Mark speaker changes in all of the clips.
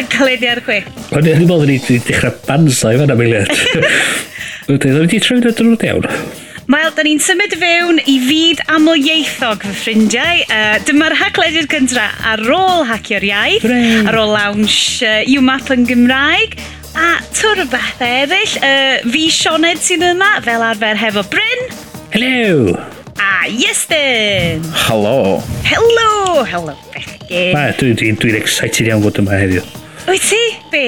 Speaker 1: yn caledi ar chwi.
Speaker 2: O'n i'n meddwl ni wedi dechrau bansa i fan am eiliad. O'n i'n wedi trwy'n ar drwy'r iawn.
Speaker 1: Wel, da ni'n symud fewn i fyd amlieithog fy ffrindiau. Uh, dyma'r haglediad cyntra ar ôl hacio'r iaith,
Speaker 2: Hooray.
Speaker 1: ar ôl launch uh, UMAP yn Gymraeg, a twr o bethau eraill. Uh, fi Sioned sy'n yma, fel arfer hefo Bryn.
Speaker 2: Hello!
Speaker 1: A Iestyn!
Speaker 3: Hello!
Speaker 1: Hello! Hello, bechgyn.
Speaker 2: Dwi'n Dwi, dwi, excited iawn fod yma heddiw.
Speaker 1: Wyt ti? Be?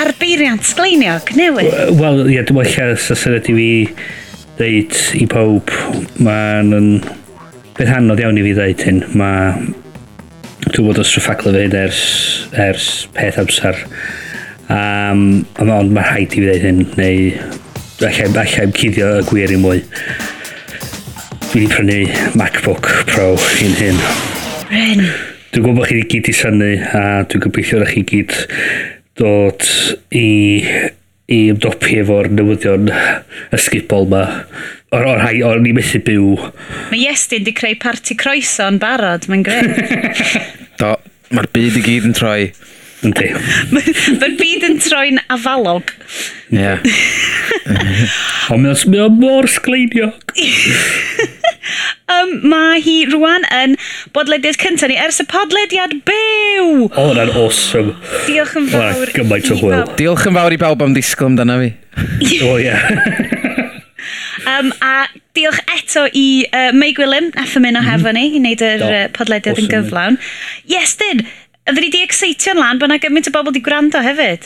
Speaker 1: Ar beiriant sgleiniog newydd?
Speaker 2: Wel, ie, dwi'n meddwl sasynod i fi ddeud i pawb, mae'n yn... Bydd hanodd iawn i fi ddeud hyn, mae... Dwi'n bod o straffaglo fe hyn ers, ers peth amser. Um, ond mae'n rhaid i fi ddeud hyn, neu... Allai, i'n cuddio y gwir i mwy. Fi wedi prynu MacBook Pro hyn hyn.
Speaker 1: Bryn.
Speaker 2: Dwi'n gwybod bod chi gyd i synnu a dwi'n gobeithio rach chi gyd dod i i ymdopi efo'r newyddion ysgubol ma. O'r o'r rhai, o'r ni methu byw.
Speaker 1: Mae Iestyn di creu parti croeso yn barod, mae'n gret.
Speaker 3: Do, mae'r byd i gyd yn troi.
Speaker 2: Yndi.
Speaker 1: Mae'r byd yn troi'n afalog.
Speaker 3: Ie. Yeah.
Speaker 2: Ond mae o mor sgleiniog.
Speaker 1: Um, mae hi rwan yn bodlediad cyntaf ni ers y podlediad byw.
Speaker 2: O, oh, na'n awesome.
Speaker 1: Diolch yn fawr.
Speaker 2: Oh, gymaint o hwyl.
Speaker 3: Diolch yn fawr i bawb am ddisgwyl amdana fi.
Speaker 2: o, ie.
Speaker 1: um, a diolch eto i uh, Meg Gwilym, nath mhm. yn mynd o hefo ni, i wneud yr uh, podlediad
Speaker 2: awesome.
Speaker 1: yn gyflawn. Yes, dyn, Ydyn ni di excitio'n lan bod yna gymaint o bobl di gwrando hefyd?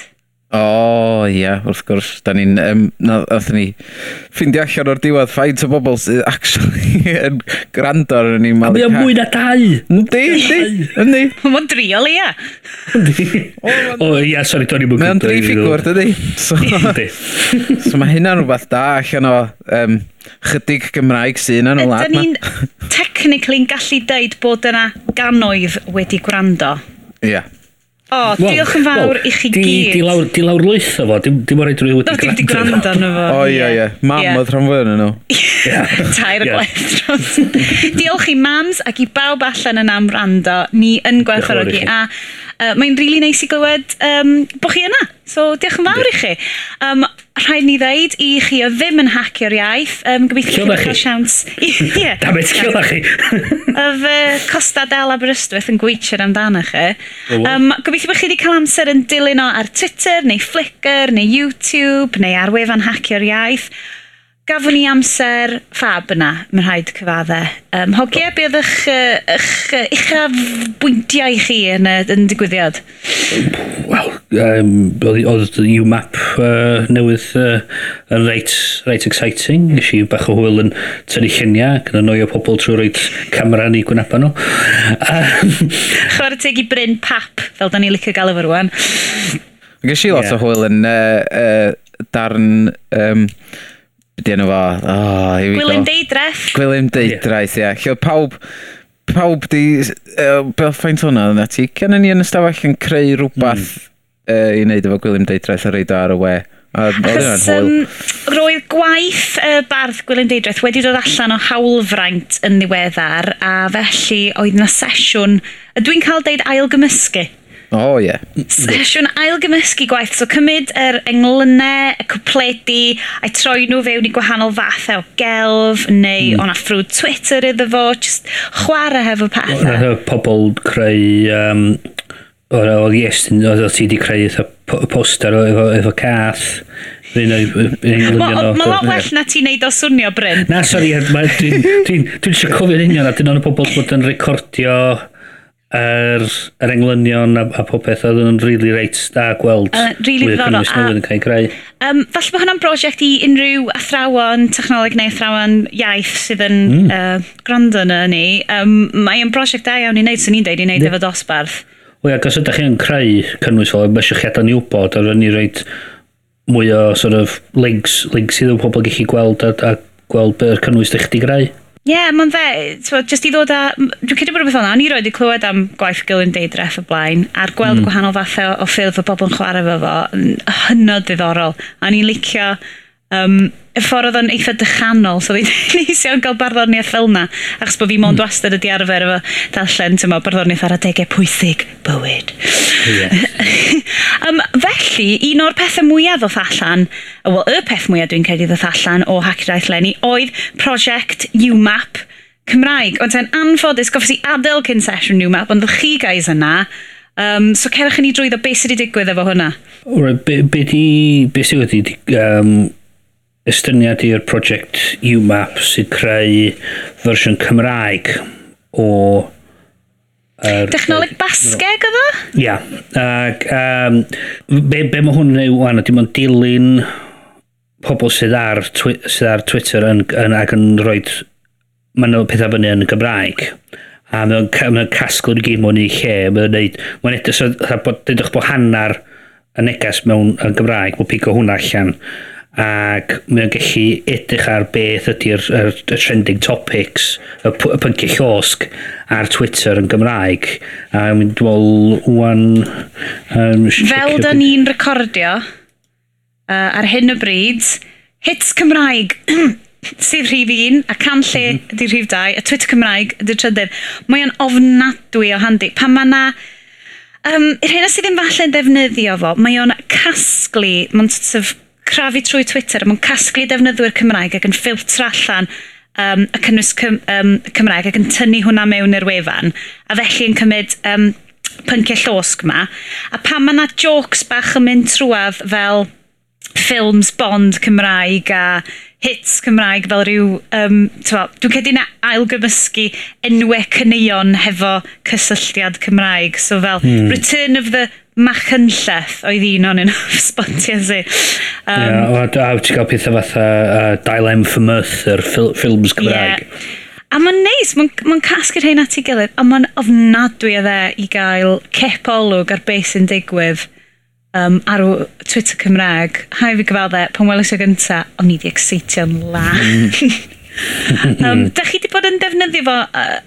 Speaker 3: O, oh, ia, yeah, wrth gwrs. Da ni'n... Um, Nath ni ffindio allan o'r diwedd ffaint o bobl sydd actually yn gwrando ar ni Malik Hack.
Speaker 2: A mae mwy na dau!
Speaker 3: Yndi, yndi, yndi.
Speaker 1: Mae'n driol, ia.
Speaker 2: O, ie, sori, do'n i'n
Speaker 3: mwyn Mae'n dri ffigwr, dydi. So, so mae hynna'n rhywbeth da allan o um, chydig Gymraeg sy'n yn y lad
Speaker 1: Ydyn
Speaker 3: Da
Speaker 1: ni'n technically'n gallu deud bod yna ganoedd wedi gwrando.
Speaker 3: Ie. Yeah.
Speaker 1: O, oh, well, diolch yn fawr well, i chi
Speaker 2: di,
Speaker 1: gyd.
Speaker 2: Di lawr, di lawr lwytho fo, dim, dim o reid rwy'n
Speaker 1: wedi gwrando. Dim gwrando arno fo.
Speaker 3: O, ie, ie. Mam oedd rhan fwy yn nhw.
Speaker 1: Tair y gwaith Diolch i mams ac i bawb allan yn am rando. Ni yn
Speaker 2: gwerthorogi.
Speaker 1: A uh, mae'n rili really neis i glywed um, bod chi yna. So, diolch yn fawr i chi. Um, rhaid ni ddeud i chi o ddim yn hacio'r iaith. Um, gobeithio chi
Speaker 2: chi'n
Speaker 1: cael siawns. Ie.
Speaker 2: Damet, ciola chi.
Speaker 1: Of uh, Costa del Aberystwyth yn gweithio'r amdano chi. Um, gobeithio bod chi wedi cael amser yn dilyn o ar Twitter, neu Flickr, neu YouTube, neu ar wefan hacio'r iaith gafon ni amser fab yna, mae'n rhaid cyfadde. Um, hogia, be oedd eich, eich, uchaf bwyntiau chi yn, yn digwyddiad?
Speaker 2: Wel, um, oedd y UMAP uh, newydd uh, yn reit, reit exciting. Nes i bach o hwyl yn tynnu lluniau, gyda nwy o pobl trwy roed camera ni ei gwnapa nhw.
Speaker 1: Chwer teg i Bryn Pap, fel da ni licio gael efo rwan.
Speaker 3: Ges i lot
Speaker 2: yeah.
Speaker 3: o hwyl yn uh, uh, darn um, Ydy enw fo. Oh, here
Speaker 1: Gwilym
Speaker 3: go.
Speaker 1: Deidraeth.
Speaker 3: Gwilym Deidraeth, ie. Yeah. Yeah. pawb, pawb di... Uh, Beth ffaint hwnna, yna ti. Cyn ni yn ystafell yn creu rhywbeth mm. uh, i wneud efo Gwilym Deidraeth a reid ar y we.
Speaker 1: Achos um, roedd gwaith y uh, bardd Gwilym Deidraeth wedi dod allan o hawlfraint yn ddiweddar a felly oedd yna sesiwn... Dwi'n cael deud ailgymysgu,
Speaker 3: O, oh, ie. Yeah.
Speaker 1: Sesiwn ailgymysgu gwaith. So cymryd yr englynau, y cwpledi, a'i troi nhw fewn i gwahanol fathau o gelf, neu mm. o'na ffrwd Twitter iddo fo, just chwarae hefo pethau.
Speaker 2: Roedd pobl creu... Um, oedd yes, oedd ti wedi creu poster efo, efo cath. Rwy'n
Speaker 1: Mae lot well na ti'n neud o swnio, Bryn.
Speaker 2: Na, sori, dwi'n dwi, dwi, dwi, dwi, dwi, dwi, dwi, dwi, dwi, dwi, dwi, dwi, yr, yr englynion a, a popeth oedd yn really reit da gweld uh, really
Speaker 1: ddiddorol a,
Speaker 2: yn cael ei greu.
Speaker 1: Um, falle bod hwnna'n brosiect i unrhyw athrawon technoleg neu athrawon iaith sydd yn mm. uh, gwrando yna ni um, mae'n brosiect da iawn i wneud sy'n ni'n deud i wneud efo dosbarth
Speaker 2: Wel, ac os ydych chi'n creu cynnwys fel, mae eisiau chi adael ni wybod, ar ni roed mwy o sort of links, links iddo pobl gallu gweld a, a gweld be'r cynnwys ddech chi greu.
Speaker 1: Ie, yeah, mae'n dde, so, jyst i ddod â, dwi'n credu bod rhywbeth o'na, o'n i roed i clywed am gwaith gilyn deidraff y blaen, a'r gweld mm. gwahanol fathau o, o ffilf y bobl yn chwarae fo fo, hynod ddiddorol. A o'n i'n licio, Um, y ffordd oedd o'n eitha dychanol, so oedd nes iawn gael barddoniaeth fel yna, achos bod fi mond mm. wastad ydi arfer efo darllen, ti'n meddwl, barddoniaeth ar adegau pwysig bywyd. Yeah. um, felly, un o'r pethau mwyaf ddoth allan, wel, y peth mwyaf dwi'n credu ddoth allan o Haceraeth Lenny, oedd prosiect UMAP Cymraeg. Ond ten anffodus, goffes i adael cyn sesiwn UMAP, ond chi guys yna, Um, so cerwch i ni drwy ddo beth sydd wedi digwydd efo hwnna.
Speaker 2: Right, be, be, di, be sydd wedi um, estyniad i'r prosiect UMAP sydd creu fersiwn Cymraeg o...
Speaker 1: Er, Dechnoleg basgeg oedd o?
Speaker 2: Ia. Ac, um, be, be mae hwn yn ei wan, ydy mae'n dilyn pobl sydd ar, sydd ar Twitter yn, yn, ac yn rhoi... Mae'n pethau fyny yn y Gymraeg a mae'n mae casglu'r gyd mewn i lle mae'n neud mae'n edrych so, bod, bod hannar y neges mewn yn Gymraeg mae'n pigo hwnna allan ac mae'n gallu edrych ar beth ydy'r er, er trending topics y, y pynciau llosg ar Twitter yn Gymraeg. A dwi'n meddwl wwan
Speaker 1: um, fel da ni'n recordio uh, ar hyn o bryd hits Cymraeg sydd rhif 1 a can lle mm -hmm. ydy rhif 2 a Twitter Cymraeg ydy'r trydydd. Mae o'n ofnadwy o handi. Pan mae na um, yr hyn sydd ddim falle'n defnyddio fo mae o'n casglu mae'n sort of crafu trwy Twitter, mae'n casglu defnyddwyr Cymraeg ac yn ffiltr allan um, y cynnwys cym, um, Cymraeg ac yn tynnu hwnna mewn i'r wefan, a felly yn cymryd um, pynciau llosg yma. A pan mae yna jokes bach yn mynd trwad fel ffilms Bond Cymraeg a hits Cymraeg fel rhyw, um, dwi'n cedi na ailgymysgu enwau cyneuon hefo cysylltiad Cymraeg. So fel hmm. Return of the Machynlleth oedd un o'n un o'r sbotiau si.
Speaker 2: Um, yeah, a ti'n cael pethau fatha uh, Dial M for Mirth, yr ffilms Cymraeg. Yeah.
Speaker 1: A mae'n neis, mae'n ma casgu'r hyn at ei gilydd, a mae'n ofnadwy o dde i gael cep olwg ar beth sy'n digwydd um, ar Twitter Cymraeg. Hai fi gyfadde, pan welais o gynta, o'n i di excitio'n lan. Mm. um, da chi wedi bod yn defnyddio fo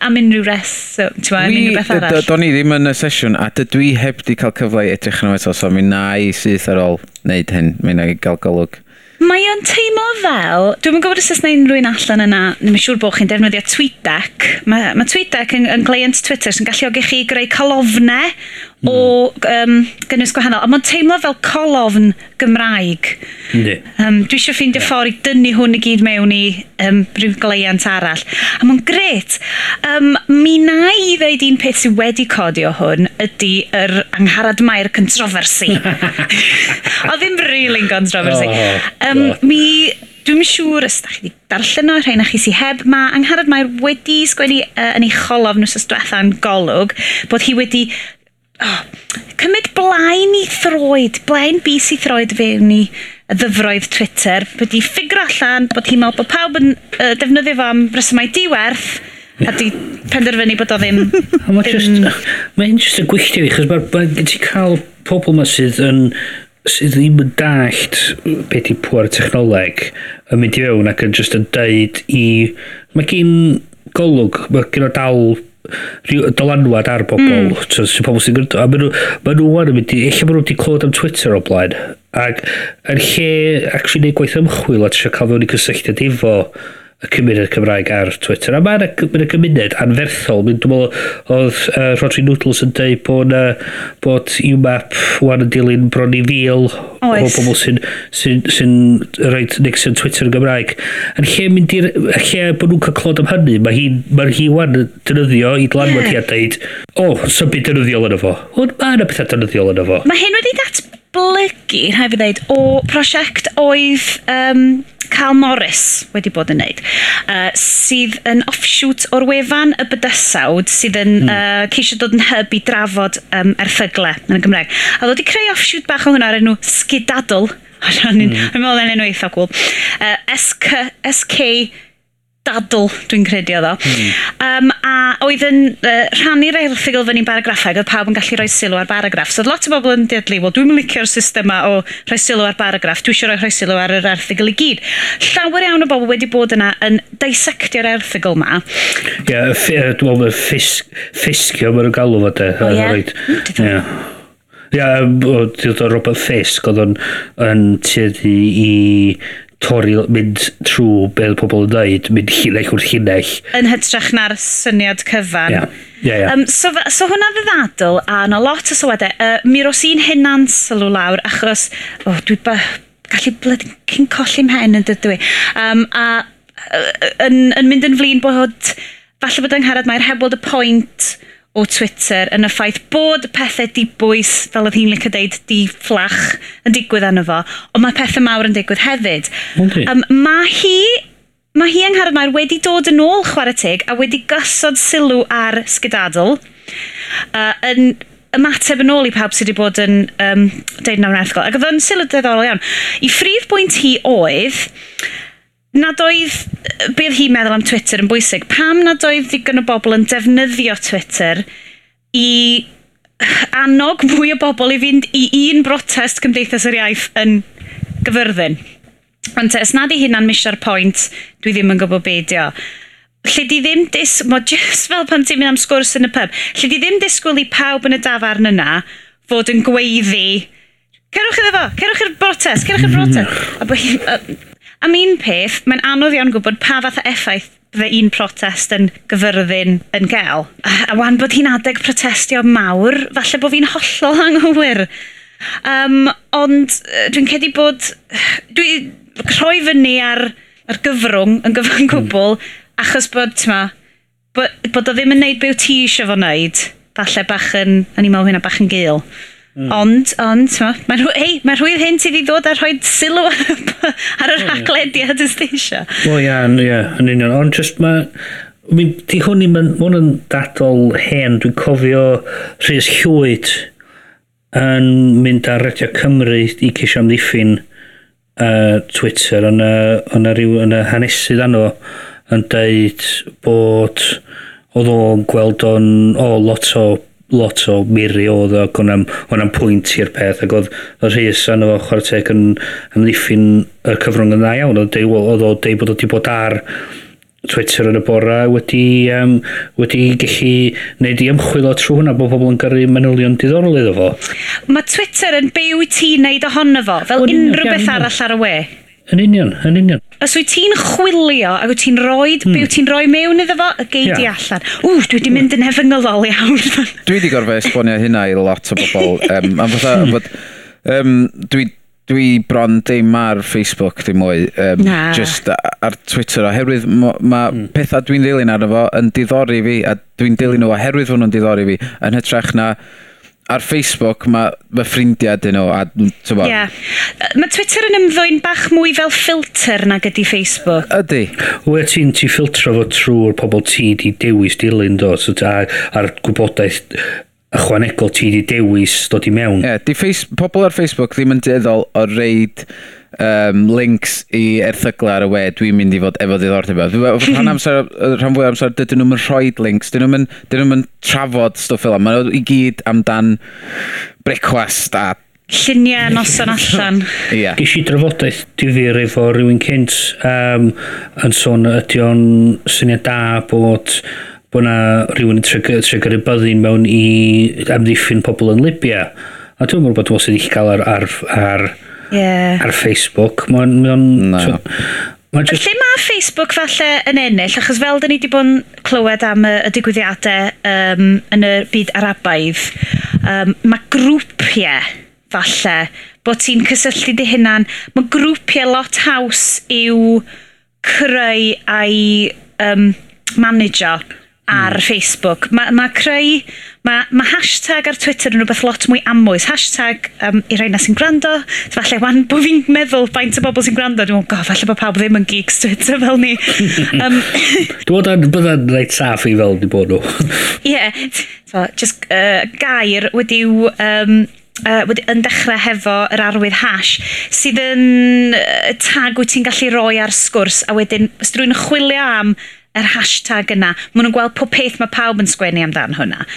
Speaker 1: am unrhyw res, so, ti'n am unrhyw beth arall?
Speaker 3: Do'n i ddim yn y sesiwn, a dydw i heb di cael cyfle i edrych yn eto, so mi na i syth ar ôl wneud hyn, mi na i gael golwg.
Speaker 1: Mae o'n teimlo fel, dwi'n gwybod os oes na unrhyw'n allan yna, ddim yn siŵr bod chi'n defnyddio TweetDeck. Mae, mae TweetDeck yn, yn client Twitter sy'n galluogi chi greu colofnau mm. o um, gynnwys gwahanol. A mae'n teimlo fel colofn Gymraeg. Um, dwi eisiau ffeindio yeah. ffordd i dynnu hwn i gyd mewn i um, rhyw gleiant arall. A mae'n gret. Um, mi na i ddeud un peth sydd wedi codio hwn ydy yr angharad mae'r controversy. o ddim really'n controversy. Oh, um, mi Dwi'n siŵr os da chi wedi darllen o, rhain a chi sy'n heb, mae Angharad Mair wedi sgwennu uh, yn ei cholofn wrth ystwetha golwg bod hi wedi oh, cymryd blaen i throed, blaen bus i throed fewn i y ddyfroedd Twitter, wedi ffigur allan bod hi'n meddwl bod pawb yn uh, defnyddio fo am resymau diwerth, a di penderfynu bod o ddim...
Speaker 2: Mae'n just yn gwylltio fi, chos mae ti cael pobl yma sydd yn sydd ddim yn dallt beth i pwyr technoleg yn mynd i fewn ac yn just yn deud i... Mae gen golwg, mae gen o dal rhyw dylanwad ar bobl. Mm. So, so pobl sy'n gwrdd A maen nhw, maen nhw wan yn mynd i... Ella maen nhw wedi clywed am Twitter o blaen. Ac yn lle actually neud gwaith ymchwil a trio cael fewn i cysylltiad efo y cymuned Cymraeg ar Twitter. A mae yna cymuned anferthol. Dwi'n meddwl oedd uh, Rodri Noodles yn dweud bod, uh, bod UMAP wan yn dilyn bron i fil o bobl sy'n sy, sy, sy rhaid next yn Twitter yn Gymraeg. Yn lle mynd i'r... lle bod nhw'n cael clod am hynny, mae hi, mae hi wan yn dynyddio i dlanwad yeah. hi a dweud, o, oh, so byd dynyddiol yn efo. Ond mae yna pethau dynyddiol yn efo.
Speaker 1: Mae hyn wedi datblygu, rhaid fi ddeud, o prosiect oedd um, Cal Morris wedi bod yn neud, uh, sydd yn offshoot o'r wefan y bydysawd sydd yn mm. uh, ceisio dod yn hyb i drafod um, erthygle yn y Gymraeg. A ddod i creu offshoot bach o hwnna ar enw Skidadl, O'n i'n mm. meddwl yn enw eitha cool. Uh, SK, SK dadl, dwi'n credu oedd o. Mm. Um, a oedd yn uh, rhannu'r erthigol fyny'n baragraffau, oedd pawb yn gallu rhoi sylw ar baragraff. So lot o bobl yn deadly, wel, dwi'n licio'r system yma o rhoi sylw ar baragraff, dwi eisiau rhoi, rhoi sylw ar yr erthigol i gyd. Llawer iawn o bobl wedi bod yna yn dissectio'r erthigol yma.
Speaker 2: Ie, yeah, dwi'n meddwl, ffisg, ffisgio, mae'n nhw'n galw fo de.
Speaker 1: O ie? Mm,
Speaker 2: ie, oedd o Robert Fisk, oedd o'n yn tueddu i torri, mynd trwy beth pobl yn dweud, mynd llinell wrth llinell.
Speaker 1: Yn hytrach na'r syniad cyfan.
Speaker 2: Yeah. Yeah, yeah.
Speaker 1: Um, so, so hwnna ddiddadol, a yna lot o sywedau. Uh, mi ros i'n hynna'n sylw lawr, achos oh, dwi ba, gallu bled cyn colli mhen yn dydw i. Um, a yn, yn mynd yn flin bod falle bod yng Ngharad Mae'r heb weld y pwynt o Twitter yn y ffaith bod pethau dibwys, fel oedd hi'n licio deud, di fflach yn digwydd anno fo, ond mae pethau mawr yn digwydd hefyd.
Speaker 2: Okay.
Speaker 1: Um, mae hi Mae hi yng Ngharmair wedi dod yn ôl chwarae teg a wedi gysod sylw ar sgydadl uh, yn ymateb yn ôl i pawb sydd wedi bod yn um, deud yn amrethgol. Ac oedd yn sylw diddorol iawn. I phrif bwynt hi oedd nad oedd bydd hi'n meddwl am Twitter yn bwysig. Pam nad oedd ddigon o bobl yn defnyddio Twitter i annog mwy o bobl i fynd i un brotest Cymdeithas yr Iaith yn gyfyrddin. Ond es nad i hynna'n misio'r pwynt, dwi ddim yn gwybod beidio. Lle di ddim dis... Mo just fel pan ti'n mynd am sgwrs yn y pub. Lle di ddim disgwyl i pawb yn y dafarn yna fod yn gweiddi Cerwch iddo fo, cerwch i'r brotest, cerwch i'r brotest. Mm. A bod Am un peth, mae'n anodd iawn gwybod pa fath o effaith fe un protest yn gyfyrddin yn gael. A wan bod hi'n adeg protestio mawr, falle bod fi'n hollol anghywir. Um, ond dwi'n cedi bod... Dwi rhoi fyny ar, ar gyfrwng yn gyfan hmm. gwbl, mm. achos bod, ma, bod, bod o ddim yn neud beth ti eisiau fo wneud. Falle bach yn, Yn i'n meddwl hynna bach yn gael. Mm. Ond, ond, ma, mae rhywun hey, mae rhwy hyn sydd i ddod a rhoi sylw ar yr hmm. haglediad y steisio. Wel,
Speaker 2: ia, ia, yn union. Ond just mae... I mean, di hwn i mewn, hwn yn dadol hen, dwi'n cofio Rhys Llwyd yn mynd ar Radio Cymru i ceisio amddiffyn uh, Twitter yn y, y, yn y hanesydd anno yn deud bod oedd o'n gweld o'n o lot o lot o miri oedd ac o'n am, am pwynt i'r peth ac oedd y rhys yn efo chwarae teg yn amddiffyn y cyfrwng yn dda iawn oedd oedd o dweud bod o wedi bod ar Twitter yn y bora wedi, um, wedi gallu neud i ymchwil o trwy hwnna bod pobl yn gyrru manylion diddorol iddo fo.
Speaker 1: Mae Twitter yn byw i ti wneud ohono fo, fel
Speaker 2: Wel,
Speaker 1: unrhyw beth arall ar y we.
Speaker 2: Yn union, yn union.
Speaker 1: Os wyt ti'n chwilio ac wyt ti'n rhoi, mm. wyt ti'n rhoi mewn iddo fo, y geid
Speaker 2: yeah.
Speaker 1: allan. Ww, dwi wedi mynd yn hefyngylol iawn.
Speaker 3: dwi wedi gorfod esbonio hynna i lot o bobl. Um, a fatha, bod, um, dwi, dwi bron dim ar Facebook dim mwy, um,
Speaker 1: Na.
Speaker 3: just ar Twitter, oherwydd mae ma mm. pethau dwi'n dilyn arno fo yn diddori fi, a dwi'n dilyn nhw oherwydd hwnnw'n diddori fi, yn hytrach na ar Facebook mae ma ffrindiau dyn nhw. A,
Speaker 1: Ie. Yeah. Mae Twitter yn ymddwyn bach mwy fel filter nag ydy Facebook.
Speaker 3: Ydy.
Speaker 2: Wyt ti'n ti ffiltro fo trwy'r pobl ti di dewis dilyn do, so ta, a'r gwybodaeth ychwanegol ti di dewis dod i mewn.
Speaker 3: Ie, yeah, di face, pobl ar Facebook ddim yn deddol o reid um, links i erthygla ar y we, dwi'n mynd i fod efo ddiddordeb. Rhan amser, rhan fwy amser, dydyn nhw'n rhoi links, dydyn nhw'n nhw trafod stwff fel yma. Mae i gyd amdan brecwast a
Speaker 1: Lluniau noson allan.
Speaker 3: yeah.
Speaker 2: Ges i drafodaeth difyr efo rhywun cynt um, yn sôn ydy o'n syniad da bod bod na rhywun yn tregyrru byddin mewn i amddiffyn pobl yn Libia. A dwi'n meddwl bod dwi'n sydd eich cael ar, ar, ar
Speaker 1: yeah.
Speaker 2: ar Facebook. Mae'n... Ma
Speaker 3: no.
Speaker 2: so, ma just...
Speaker 1: Lle mae Facebook falle yn ennill? Achos fel dyn ni wedi bod yn clywed am y, y digwyddiadau um, yn y byd arabaidd, um, mae grwpiau falle bod ti'n cysylltu dy hunan. Mae grwpiau lot haws i'w creu a'i um, manager ar mm. Facebook. Mae ma creu... Mae ma hashtag ar Twitter yn rhywbeth lot mwy amwys. Hashtag um, i reina sy'n gwrando. Falle wan bod fi'n meddwl faint o bobl sy'n gwrando. Dwi'n meddwl, falle bod pawb ddim yn geeks Twitter fel ni. um,
Speaker 2: Dwi'n meddwl bydda'n reit saff i fel di bod nhw.
Speaker 1: Ie. yeah, so, just uh, gair wedi'w... Um, uh, wedi, yn dechrau hefo yr arwydd hash sydd yn uh, tag wyt ti'n gallu roi ar sgwrs a wedyn os drwy'n chwilio am yr hashtag yna. Maen nhw'n gweld pob peth mae pawb yn sgwennu amdan hwnna.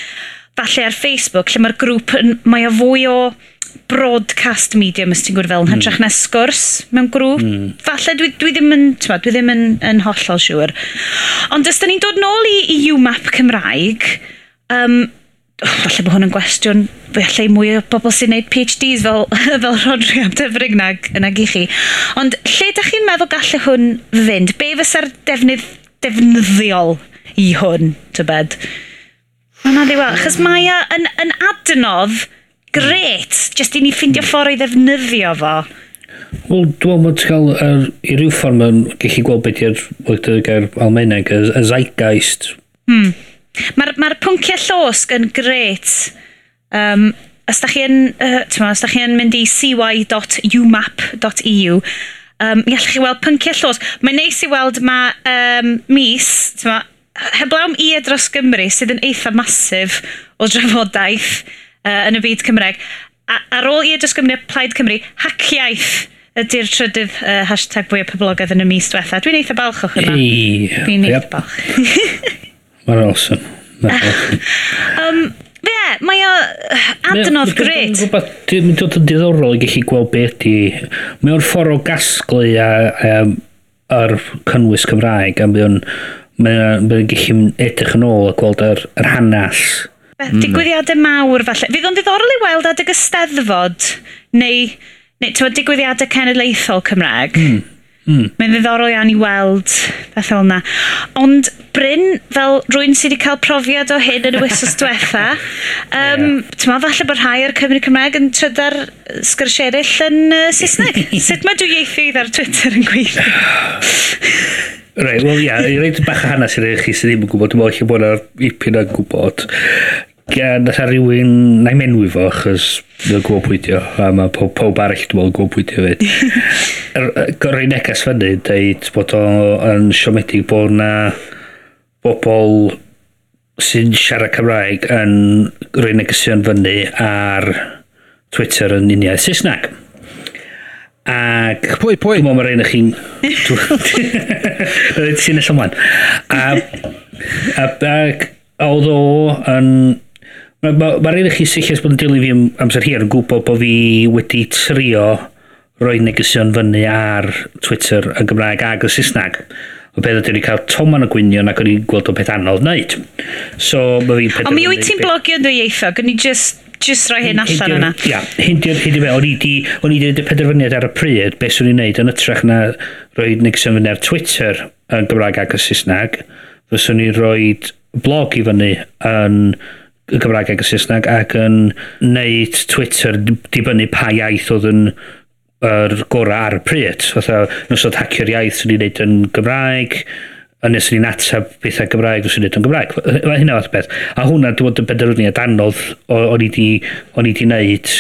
Speaker 1: Falle ar Facebook, lle mae'r grŵp, yn, mae o fwy o broadcast medium ys ti'n gwrdd fel yn hytrach hmm. na sgwrs mewn grŵp. Mm. Falle dwi, dwi ddim yn, ma, dwi ddim yn, yn hollol siŵr. Ond os da ni'n dod nôl i, i UMAP Cymraeg, um, oh, falle bod hwn yn gwestiwn falle mwy o bobl sy'n gwneud PhDs fel, fel Rodri am dyfrig nag, nag i chi. Ond lle da chi'n meddwl gallu hwn fynd? Be fysa'r defnydd defnyddiol i hwn, tybed. Mae'n addiwedd, achos mae yn, yn adnodd gret, jyst i ni ffindio ffordd i ddefnyddio fo.
Speaker 2: Wel, dwi'n meddwl ti'n cael, er, i ryw ffordd mae'n gallu gweld beth yw'r gair Almeneg, y, y zeitgeist.
Speaker 1: Hmm. Mae'r ma pwnciau llosg yn gret. Um, os da chi yn, uh, ma, os da chi yn mynd i cy.umap.eu Um, mi allwch chi weld pynciau llos. Mae'n neis i weld mae um, mis, ma, heblaw am i dros Gymru sydd yn eitha masif o drafodaeth uh, yn y byd Cymreg. A, ar ôl i dros Gymru plaid Cymru, haciaeth ydy'r trydydd uh, hashtag fwy o poblogaeth yn y mis diwetha. Dwi'n eitha balch o'ch yna. Dwi'n eitha yep. balch.
Speaker 2: Mae'n awesome. Mae'n awesome.
Speaker 1: um, Fe, mae o adnodd gret.
Speaker 2: Mae'n dod yn diddorol i gallu gweld beth ydy. Mae o'n ffordd o gasglu a, a, ar cynnwys Cymraeg a mae o'n gallu edrych yn ôl a gweld yr, yr hanes.
Speaker 1: Digwyddiadau mm. mawr falle. Fydd o'n ddiddorol i weld adeg y steddfod neu, neu digwyddiadau cenedlaethol Cymraeg. Mm Mm. Mae'n ddiddorol iawn i weld beth fel yna. Ond Bryn, fel rwy'n sydd wedi cael profiad o hyn yn y wysos diwetha, um, yeah. ti'n ma, falle bod rhai o'r Cymru Cymraeg yn trydar sgyrsiau eraill yn uh, Saesneg. Sut mae dwi ieithioedd ar Twitter yn gweithio?
Speaker 2: Rai, wel ia, yeah, reit bach o hanes i'r eich chi sydd ddim yn gwybod, dwi'n meddwl lle bod yna ipyn yn gwybod nath yeah, rhywun na i menwi fo, achos mae'n gwybod pwydio, a mae pob, pob arall dwi'n meddwl gwybod pwydio fyd. Gorau neges fyny, dweud bod o'n siomedig bod na bobl sy'n siarad Cymraeg yn rhoi negesion fyny ar Twitter yn uniaeth Saesneg. Ac...
Speaker 3: Pwy, pwy?
Speaker 2: Dwi'n meddwl mae'r un o'ch chi'n... Ti'n nes ymlaen. A, a, a, a, oedd o yn Mae'r ma, ma un chi sicr bod yn dilyn fi amser hir yn gwybod bod fi wedi trio roi negesion fyny ar Twitter yn Gymraeg ag y Saesneg. O beth ydyn ni cael toman o y gwynion ac o'n i'n gweld o beth anodd wneud. So mae fi'n
Speaker 1: penderfynu... Ond mi wyt ti'n blogio yn dwy eithaf? Gwn i just just rhoi hyn allan yna.
Speaker 2: Ia, hyn di'r hyn di'r o'n i di, o'n i di penderfyniad ar y pryd, beth swn i'n neud yn ytrach na roi negesion fyny ar Twitter yn Gymraeg ag y Saesneg, fyswn i'n rhoi blog i fyny yn y Gymraeg ac y Saesneg ac yn neud Twitter dibynnu pa iaith oedd yn yr gorau ar y pryd. Fatha, nos oedd hacio'r iaith sy'n ei wneud yn Gymraeg, a nes ni'n atab bethau Gymraeg sy'n ei yn Gymraeg. Mae hynna fath beth. A hwnna, dwi'n bod yn benderfyniad anodd o'n i di wneud.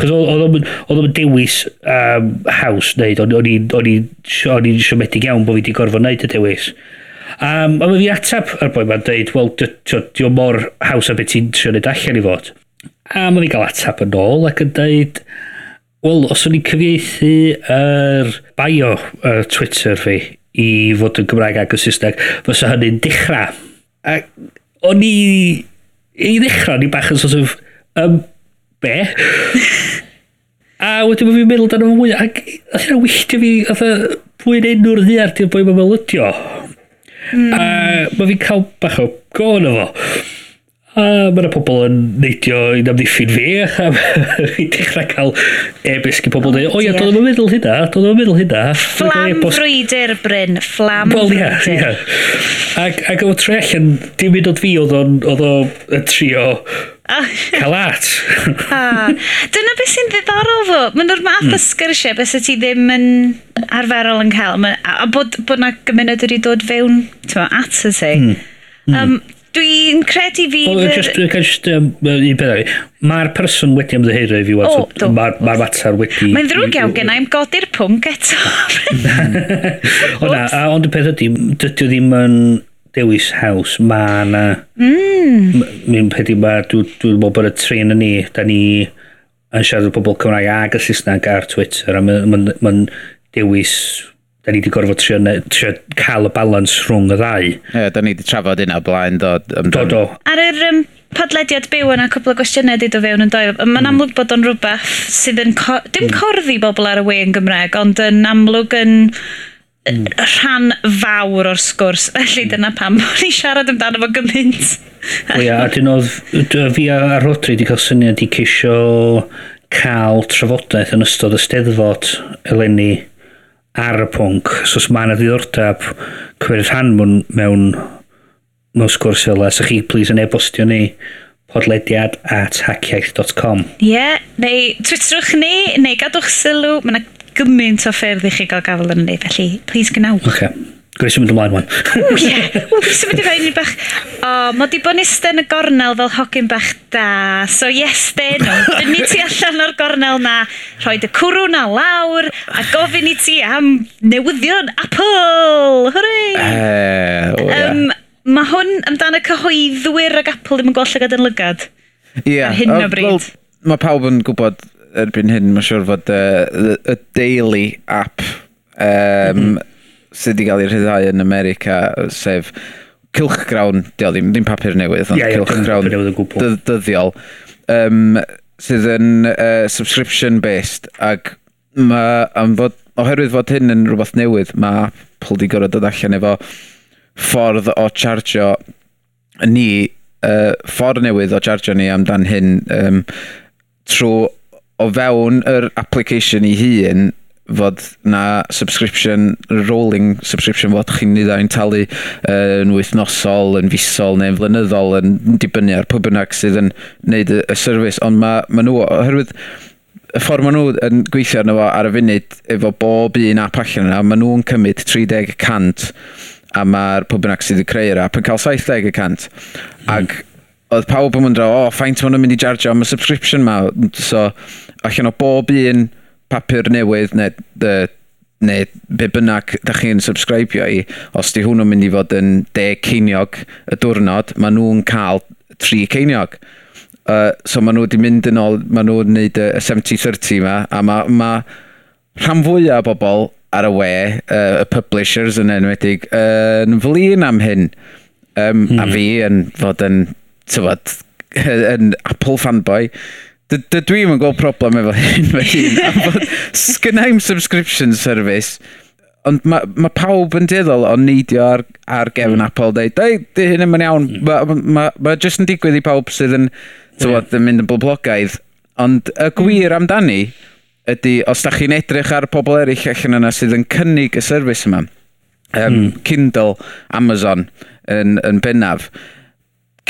Speaker 2: Chos oedd o'n dewis um, haws wneud, o'n i'n siomedig iawn bod fi wedi gorfod wneud y dewis. Um, a mae fi ateb ar boi ma'n dweud, wel, diw mor haws a beth ti'n trio neud allan i fod. A mae fi gael ateb yn ôl ac yn dweud, wel, os o'n i'n cyfieithu yr er bio uh, Twitter fi i fod yn Gymraeg ag yn Saesneg, fysa hynny'n dechrau. A o'n i... I ddechrau, o'n i bach yn sort of... Um, be? a wedyn mae fi'n meddwl dan o'n mwy, Ac oedd yna wylltio fi... Oedd y pwy'n enw'r ddiar di'r boi mae'n meddwl ydio. Mm. A mae fi'n cael bach o gon o fo. A mae yna pobl yn neidio i amddiffyn fi, a fi'n dechrau cael e-bisg i pobl dweud, o ia, doedd o'n meddwl hynna, doedd o'n meddwl hynna.
Speaker 1: Flam frwydr, Bryn, flam well, yeah, frwydr. Yeah.
Speaker 2: Ac, ac o tre allan, dim mynd o'n fi oedd o'n trio Ah. Cael at.
Speaker 1: Dyna beth sy'n ddiddorol fo. Mae'n o'r math o hmm. sgyrsiau beth ti ddim yn arferol yn cael. Ma, a bod, bod na gymuned wedi dod fewn ma, at y ti. Mm. Mm. Um, Dwi'n credu fi...
Speaker 2: O, just, just, um, Mae'r person wedi ymddeheiro i fi wad. Oh, Mae'r ma mater wedi...
Speaker 1: Mae'n ddrwg iawn gen i'm godi'r pwnc eto.
Speaker 2: o na, ond y peth ydy, dydy ddim yn dewis haws, mae yna... Mm. Mi'n pedi ma, dwi'n dwi meddwl bod y trin yn ni, da ni yn siarad o bobl Cymraeg ag y Saesneg ar Twitter, a mae'n ma, ma dewis da ni wedi gorfod trio, trio cael y balans rhwng y ddau.
Speaker 3: Ie, da ni wedi trafod hynna blaen dod.
Speaker 2: Do, do.
Speaker 1: Ar yr um, podlediad byw yna, cwbl o gwestiynau wedi dod fewn yn doel. Mae'n hmm. amlwg bod o'n rhywbeth sydd yn... Co dim hmm. corddi bobl ar y we yn Gymreg, ond yn amlwg yn... Um, mm. rhan fawr o'r sgwrs. Felly dyna pam bod ni siarad amdano fo gymaint.
Speaker 2: o ia, a dyn oedd fi a Rodri wedi cael syniad i ceisio cael trafodaeth yn ystod y steddfod eleni ar y pwnc. So os mae yna ddiddordeb cymryd rhan mewn, mewn, mewn sgwrs fel so chi please yn e-bostio ni podlediad at hackiaeth.com
Speaker 1: Ie, yeah, neu twitterwch ni, neu gadwch sylw, mae yna gymaint o ffyrdd i chi gael gafel yn ni, felly please gynawch.
Speaker 2: Okay. Gwneud mynd ymlaen wan.
Speaker 1: Ww, ie. Wel, fi mynd i fewn i bach... O, oh, mae di bod isten y gornel fel hogyn bach da. So, yes, den. Dyn ni ti allan o'r gornel na. Rhoi dy cwrw na lawr a gofyn i ti am newyddion Apple. Hwrei!
Speaker 3: Uh, oh, yeah.
Speaker 1: um, mae hwn amdano cyhoeddwyr ag Apple ddim yn gwella yn lygad.
Speaker 3: Ie. Yeah.
Speaker 1: Ar hyn o bryd.
Speaker 3: Well, mae pawb yn gwybod erbyn hyn, mae'n siŵr fod uh, y Daily app um, sydd wedi cael ei rhyddhau yn America, sef Cilchgrawn, dio, ddim, ddim papur newydd, ond
Speaker 2: yeah, yeah, Cilchgrawn
Speaker 3: dy, dyddiol, um, sydd yn uh, subscription-based, ac mae, am fod, oherwydd fod hyn yn rhywbeth newydd, mae Apple wedi gorfod dod allan efo ffordd o chargio ni, uh, ffordd newydd o chargio ni amdan hyn um, trwy o fewn yr application i hun fod na subscription, rolling subscription fod chi'n nid o'n talu uh, yn wythnosol, yn fusol neu'n flynyddol yn dibynnu ar pwy bynnag sydd yn neud y, y service ond mae ma nhw, oherwydd y ffordd maen nhw yn gweithio arno fo ar y funud efo bob un app allan yna, maen nhw'n cymryd 30% a mae'r pwy bynnag sydd wedi creu'r app yn cael 70%. Mm. Ac oedd pawb yn mynd o, o, ffaint maen nhw'n mynd i jarjo am y subscription ma. So, allan o bob un papur newydd neu, de, neu be bynnag da chi'n subscribio i, os di hwnnw'n mynd i fod yn 10 ceiniog y diwrnod, maen nhw'n cael 3 ceiniog. Uh, so maen nhw wedi mynd yn ôl, maen nhw'n neud y 70-30 yma, a mae ma rhan fwyaf o bobl ar y we, uh, y publishers yn enwedig, uh, yn flin am hyn. Um, mm. A hmm. fi yn fod yn, tyfod, yn Apple fanboy, Dwi'n yn gweld problem efo hyn fe hun. Sgynnau'm subscription service, ond mae ma pawb yn dueddol o neidio ar, ar gefn mm. Apple dweud, ei, di hyn yn iawn. Mm. Mae ma, ma, ma jyst yn digwydd i pawb sydd yn, tywod, yn mynd yn boblogaidd. Ond y mm. gwir amdani ydy, os da chi'n edrych ar pobl eraill allan yna sydd yn cynnig y service yma, um, mm. Kindle, Amazon yn, yn bennaf,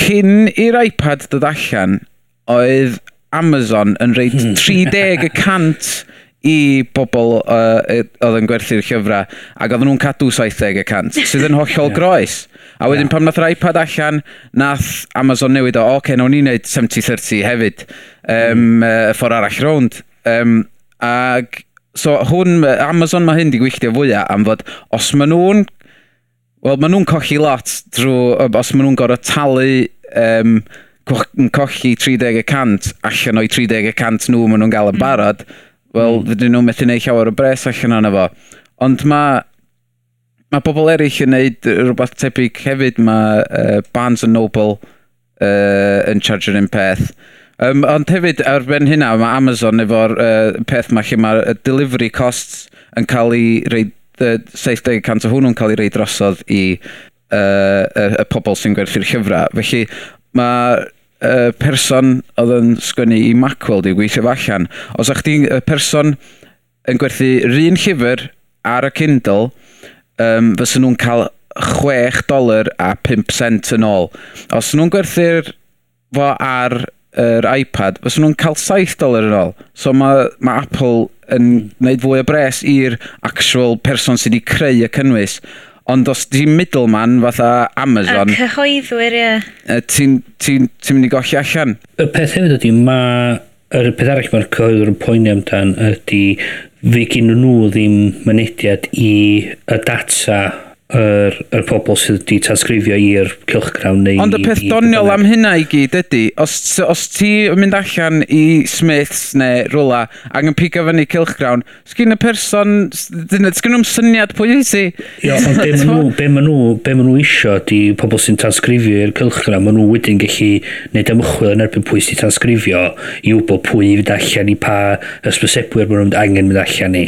Speaker 3: cyn i'r iPad dod allan, oedd Amazon yn reit hmm. 30 y cant i bobl uh, oedd yn gwerthu'r llyfrau ac oedden nhw'n cadw 70 y cant sydd yn hollol yeah. groes a wedyn yeah. pam nath yr iPad allan nath Amazon newid o oce okay, nawn ni'n neud 70-30 hefyd um, mm. uh, ffordd arall rownd um, ac so hwn Amazon mae hyn di gwylltio fwyaf am fod os maen nhw'n wel maen nhw'n cochi lot drwy os maen nhw'n gorau talu um, yn colli 30% allan o'i 30% nhw maen nhw'n gael yn mm. barod, wel, mm. fydyn nhw'n methu gwneud llawer o bres allan o'n efo. Ond mae mae bobl eraill yn neud rhywbeth tebyg hefyd. Mae uh, Barnes and Noble uh, yn charger un peth. Um, ond hefyd, ar ben hynna, mae Amazon efo'r uh, peth mae lle mae'r delivery costs yn cael ei reid, uh, 70% o hwnnw'n cael ei reid drosodd i uh, y, y pobl sy'n gwerthu'r llyfrau. Felly, mae uh, person oedd yn sgwennu i Macworld i gweithio allan, os ych chi'n uh, person yn gwerthu un llyfr ar y Kindle, um, fysyn nhw'n cael 6 dolar a 5 cent yn ôl. Os nhw'n gwerthu'r fo ar yr iPad, fes nhw'n cael 7 dolar yn ôl. So mae ma Apple yn hmm. gwneud fwy o bres i'r actual person sydd wedi creu y cynnwys. Ond os di middleman fatha Amazon...
Speaker 1: A cyhoeddwyr, ie.
Speaker 3: Yeah. Ti'n ti, ti mynd i golli allan.
Speaker 2: Y peth hefyd ydy, mae... Yr peth arall mae'r cyhoeddwyr yn poeni amdan ydy fe gyn nhw ddim mynediad i y data yr, yr pobl sydd wedi transgrifio i'r cylchgrawn neu...
Speaker 3: Ond y peth doniol am hynna i gyd ydy, os, os ti yn mynd allan i Smiths neu rwla ac yn pigo fyny cylchgrawn, sgyn y person, sgyn nhw'n syniad pwy i ydy
Speaker 2: Ia, ond be maen nhw, be maen nhw, be maen nhw isio di pobl sy'n transgrifio i'r cylchgrawn, maen nhw wedyn gallu neud ymchwil yn erbyn pwy sy'n transgrifio i wybod pwy i fynd allan i pa ysbysebwyr maen nhw'n angen mynd allan i.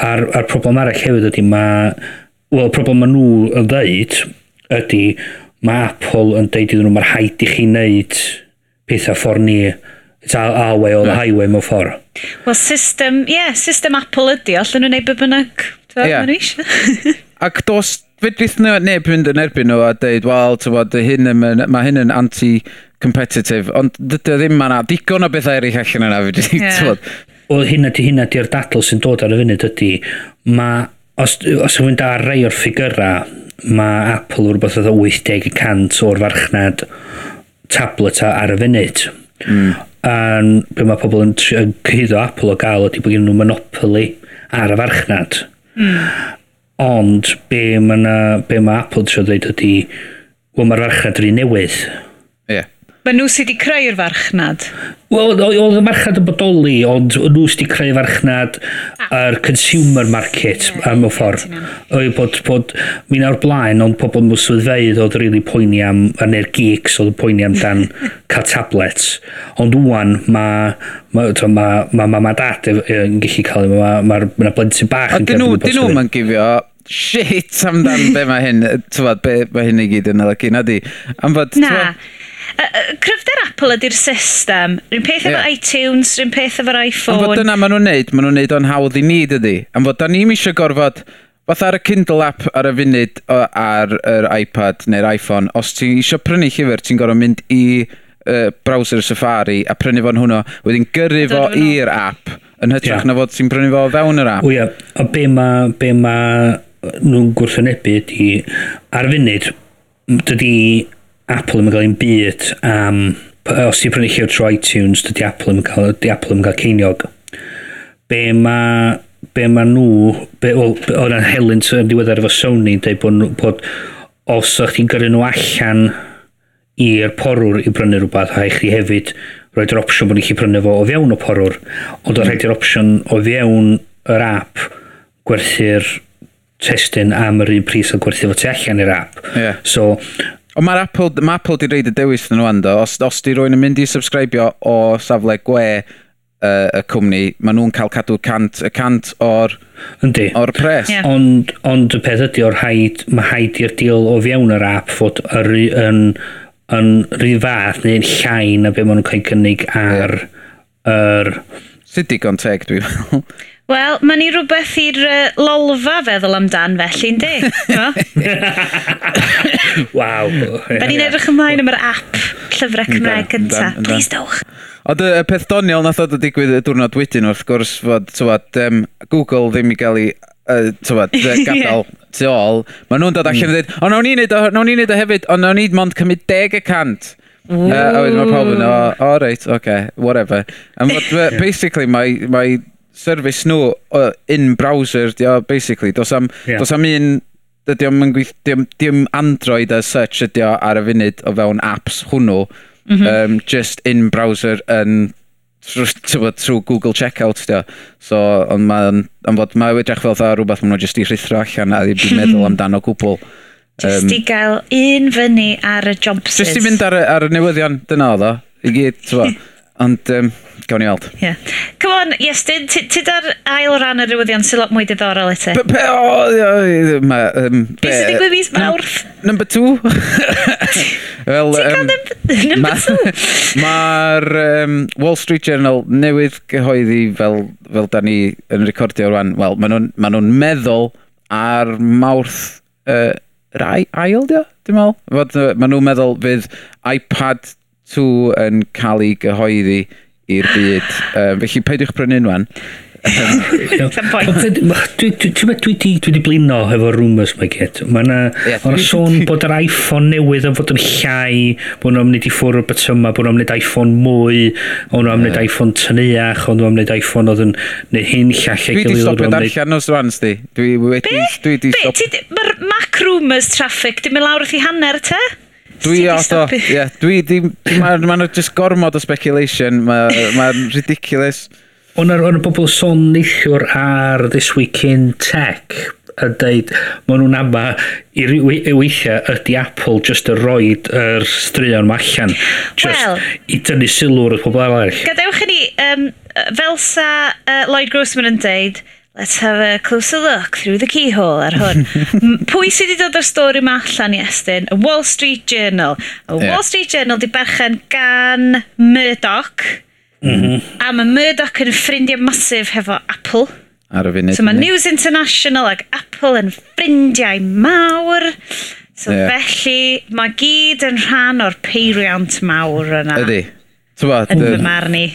Speaker 2: A'r, ar problem arall hefyd ydy mae Wel, problem maen nhw yn ddeud ydy mae Apple yn deud iddyn nhw mae'r haid i chi wneud pethau ffordd ni. It's our, our way or the highway mewn ffordd.
Speaker 1: Wel, system, ie, yeah, system Apple ydy, allan nhw'n neud be bynnag. Yeah.
Speaker 3: Ac dos, fedrith nhw neb mynd yn erbyn nhw a deud, wel, tywod, hyn yn, mae hyn yn anti-competitive, ond dydy ddim yna digon o bethau eraill allan yna, fedrith
Speaker 1: yeah.
Speaker 3: tywod.
Speaker 2: Wel, hynna di hynna di'r dadl sy'n dod ar y funud ydy, mae os, os yw'n da rei o'r ffigurau, mae Apple yn rhywbeth oedd 80% o'r farchnad tablet ar y funud. Mm. A'n be mae pobl yn, yn cyhyddo Apple o gael ydy bod gen nhw monopoli ar y farchnad. Mm. Ond be mae, na, be mae Apple yn dweud ydy, wel mae'r farchnad yn un newydd.
Speaker 1: Mae nhw sydd wedi creu'r farchnad?
Speaker 2: Wel, oedd y marchnad yn bodoli, ond nhw sydd wedi creu'r farchnad ar consumer market
Speaker 1: yeah,
Speaker 2: am y ffordd. Oedd bod, bod mi nawr blaen, ond pobl mwy swyddfeidd oedd rili really poeni am, a neu'r geeks oedd poeni am dan cael tablets. Ond wwan, mae ma, ma, ma, ma, ma ma dad yn gallu cael, mae'r ma, ma, ma blentyn bach yn cael.
Speaker 3: Dyn nhw'n gifio shit amdan be mae hyn, tywad, be mae hyn i gyd yn olygu, na di? Am fod,
Speaker 1: na, tywad, Cryfder Apple ydy'r system. Rwy'n peth yeah.
Speaker 3: efo
Speaker 1: iTunes, rwy'n peth efo'r
Speaker 3: iPhone. Ond
Speaker 1: fod
Speaker 3: dyna maen nhw'n neud, maen nhw'n neud o'n hawdd i ni, dydy. Ond fod da ni'n eisiau gorfod, fath ar y Kindle app ar y funud ar yr iPad neu'r iPhone, os ti eisiau prynu llyfr, ti'n gorfod mynd i uh, browser Safari a prynu fo'n hwnnw, wedyn gyrru fo i'r app yn hytrach
Speaker 2: yeah.
Speaker 3: na fod ti'n prynu fo fewn yr app.
Speaker 2: Wia, a be mae be ma nhw'n gwrthwynebu ydy, ar funud, dydy Apple yn cael ein byd am... Os ti'n prynu llyfr trwy iTunes, dydy Apple yn cael, dy Apple yn cael ceiniog. Be mae be ma nhw, be, well, o'n helyn yn diweddar efo Sony, dweud bod, bod os o'ch ti'n gyrru nhw allan i'r porwr i brynu rhywbeth, a i chdi hefyd roed yr opsiwn bod ni'n chi prynu fo o fewn o porwr, ond oedd rhaid i'r opsiwn o fewn yr app gwerthu'r testyn am yr un pris o gwerthu fo tu allan i'r app.
Speaker 3: Yeah.
Speaker 2: So,
Speaker 3: Ond mae'r Apple, ma Apple di reid y dewis yn nhw do. Os, os di rwy'n yn mynd i subscribio o safle gwe uh, y cwmni, maen nhw'n cael cadw cant, y cant o'r,
Speaker 2: Yndi.
Speaker 3: or pres.
Speaker 1: Yeah.
Speaker 2: Ond ond y peth ydy o'r haid, mae haid i'r deal o fewn yr app fod yr, yn, yn rhy fath neu'n llai na be maen nhw'n cael cynnig ar yr...
Speaker 3: Sut digon teg dwi'n meddwl?
Speaker 1: Wel, mae ni rhywbeth i'r uh, lolfa feddwl amdan felly, ynddi?
Speaker 2: Waw.
Speaker 1: Da ni'n edrych ymlaen am yr app llyfrau Cymraeg
Speaker 3: cynta.
Speaker 1: Please dowch.
Speaker 3: Ond y peth doniol nath oedd y digwydd y diwrnod wedyn wrth gwrs fod tywad, um, Google ddim i gael ei uh, tywad, gadael tu ôl. Mae nhw'n dod allan mm. yn dweud, o nawn ni'n neud o hefyd, ond nawn ni'n mond cymryd 10 Uh, a wedyn mae pawb yn, o, oh, reit, oce, okay, whatever. And what, basically, mae, mae service nhw uh, in browser, di o, basically. Dos am,
Speaker 2: yeah.
Speaker 3: dos am un, dydy o'm yn gweith, dim, dim Android as such ydy o ar y funud o fewn apps hwnnw, mm -hmm. um, just in browser yn trwy, trwy Google Checkout, dio. So, ond mae'n, am fod, mae wedrych fel dda rhywbeth maen nhw just i rhithro allan a ddim meddwl amdano gwbl.
Speaker 1: Just i gael un fyny ar y jobsys.
Speaker 3: Just i fynd ar y, ar y newyddion, dyna oedd o. I gyd, ti'n Ond, um, gawn ni weld.
Speaker 1: Yeah. Come on, Iestyn, ti da'r ail ran y rywyddion sy'n lot mwy diddorol i ti?
Speaker 3: Be, be, o, o, ma, um,
Speaker 1: be, be sy'n digwydd mis mawrth?
Speaker 3: Number two. Wel, um,
Speaker 1: number two?
Speaker 3: Mae'r um, Wall Street Journal newydd gyhoeddi fel, fel da ni yn recordio rwan. Wel, maen nhw'n ma nhw meddwl ar mawrth uh, rai, ail, dio? Dwi'n meddwl. Maen nhw'n meddwl fydd iPad 2 yn cael ei gyhoeddi i'r byd. Um, felly, peidiwch prynu
Speaker 2: brynu nhw'n. Dwi wedi blino efo rumours mae gyd. Mae yna
Speaker 3: yeah,
Speaker 2: sôn bod yr iPhone newydd yn fod yn llai, bod nhw'n mynd i ffwrdd o'r bytyma, bod nhw'n mynd iPhone mwy, bod nhw'n mynd iPhone tyniach, bod nhw'n mynd iPhone oedd yn neud hyn llall ei gilydd. Dwi wedi stopio
Speaker 3: darllen os dwan, sti. Dwi wedi stopio.
Speaker 1: Be? Be? Mae'r Mac rumours traffic, dim mynd lawr wrth i hanner te?
Speaker 3: Dwi
Speaker 1: oto,
Speaker 3: ie, dwi ddim, maen ma nhw just gormod o speculation, mae'n ma ridiculous.
Speaker 2: Ond ar, y bobl sôn neithiwr ar This Week in Tech yn dweud, maen nhw'n ama i weithiau ydy Apple just y rhoi yr straeon ma allan just
Speaker 1: well,
Speaker 2: i dynnu sylw sylw'r pobl arall.
Speaker 1: Gadewch i ni, um, fel sa uh, Lloyd Grossman yn dweud, Let's have a closer look through the keyhole ar hwn. Pwy sydd wedi dod o'r stori yma allan i estyn? Y Wall Street Journal. Y
Speaker 3: yeah.
Speaker 1: Wall Street Journal di berchen gan Murdoch. Mm -hmm. A mae Murdoch yn ffrindiau masif hefo Apple.
Speaker 3: Ar y funud.
Speaker 1: So mae News International ac Apple yn ffrindiau mawr. So
Speaker 3: yeah.
Speaker 1: felly mae gyd yn rhan o'r peiriant mawr yna.
Speaker 3: Ydy.
Speaker 1: Yn fy marn i.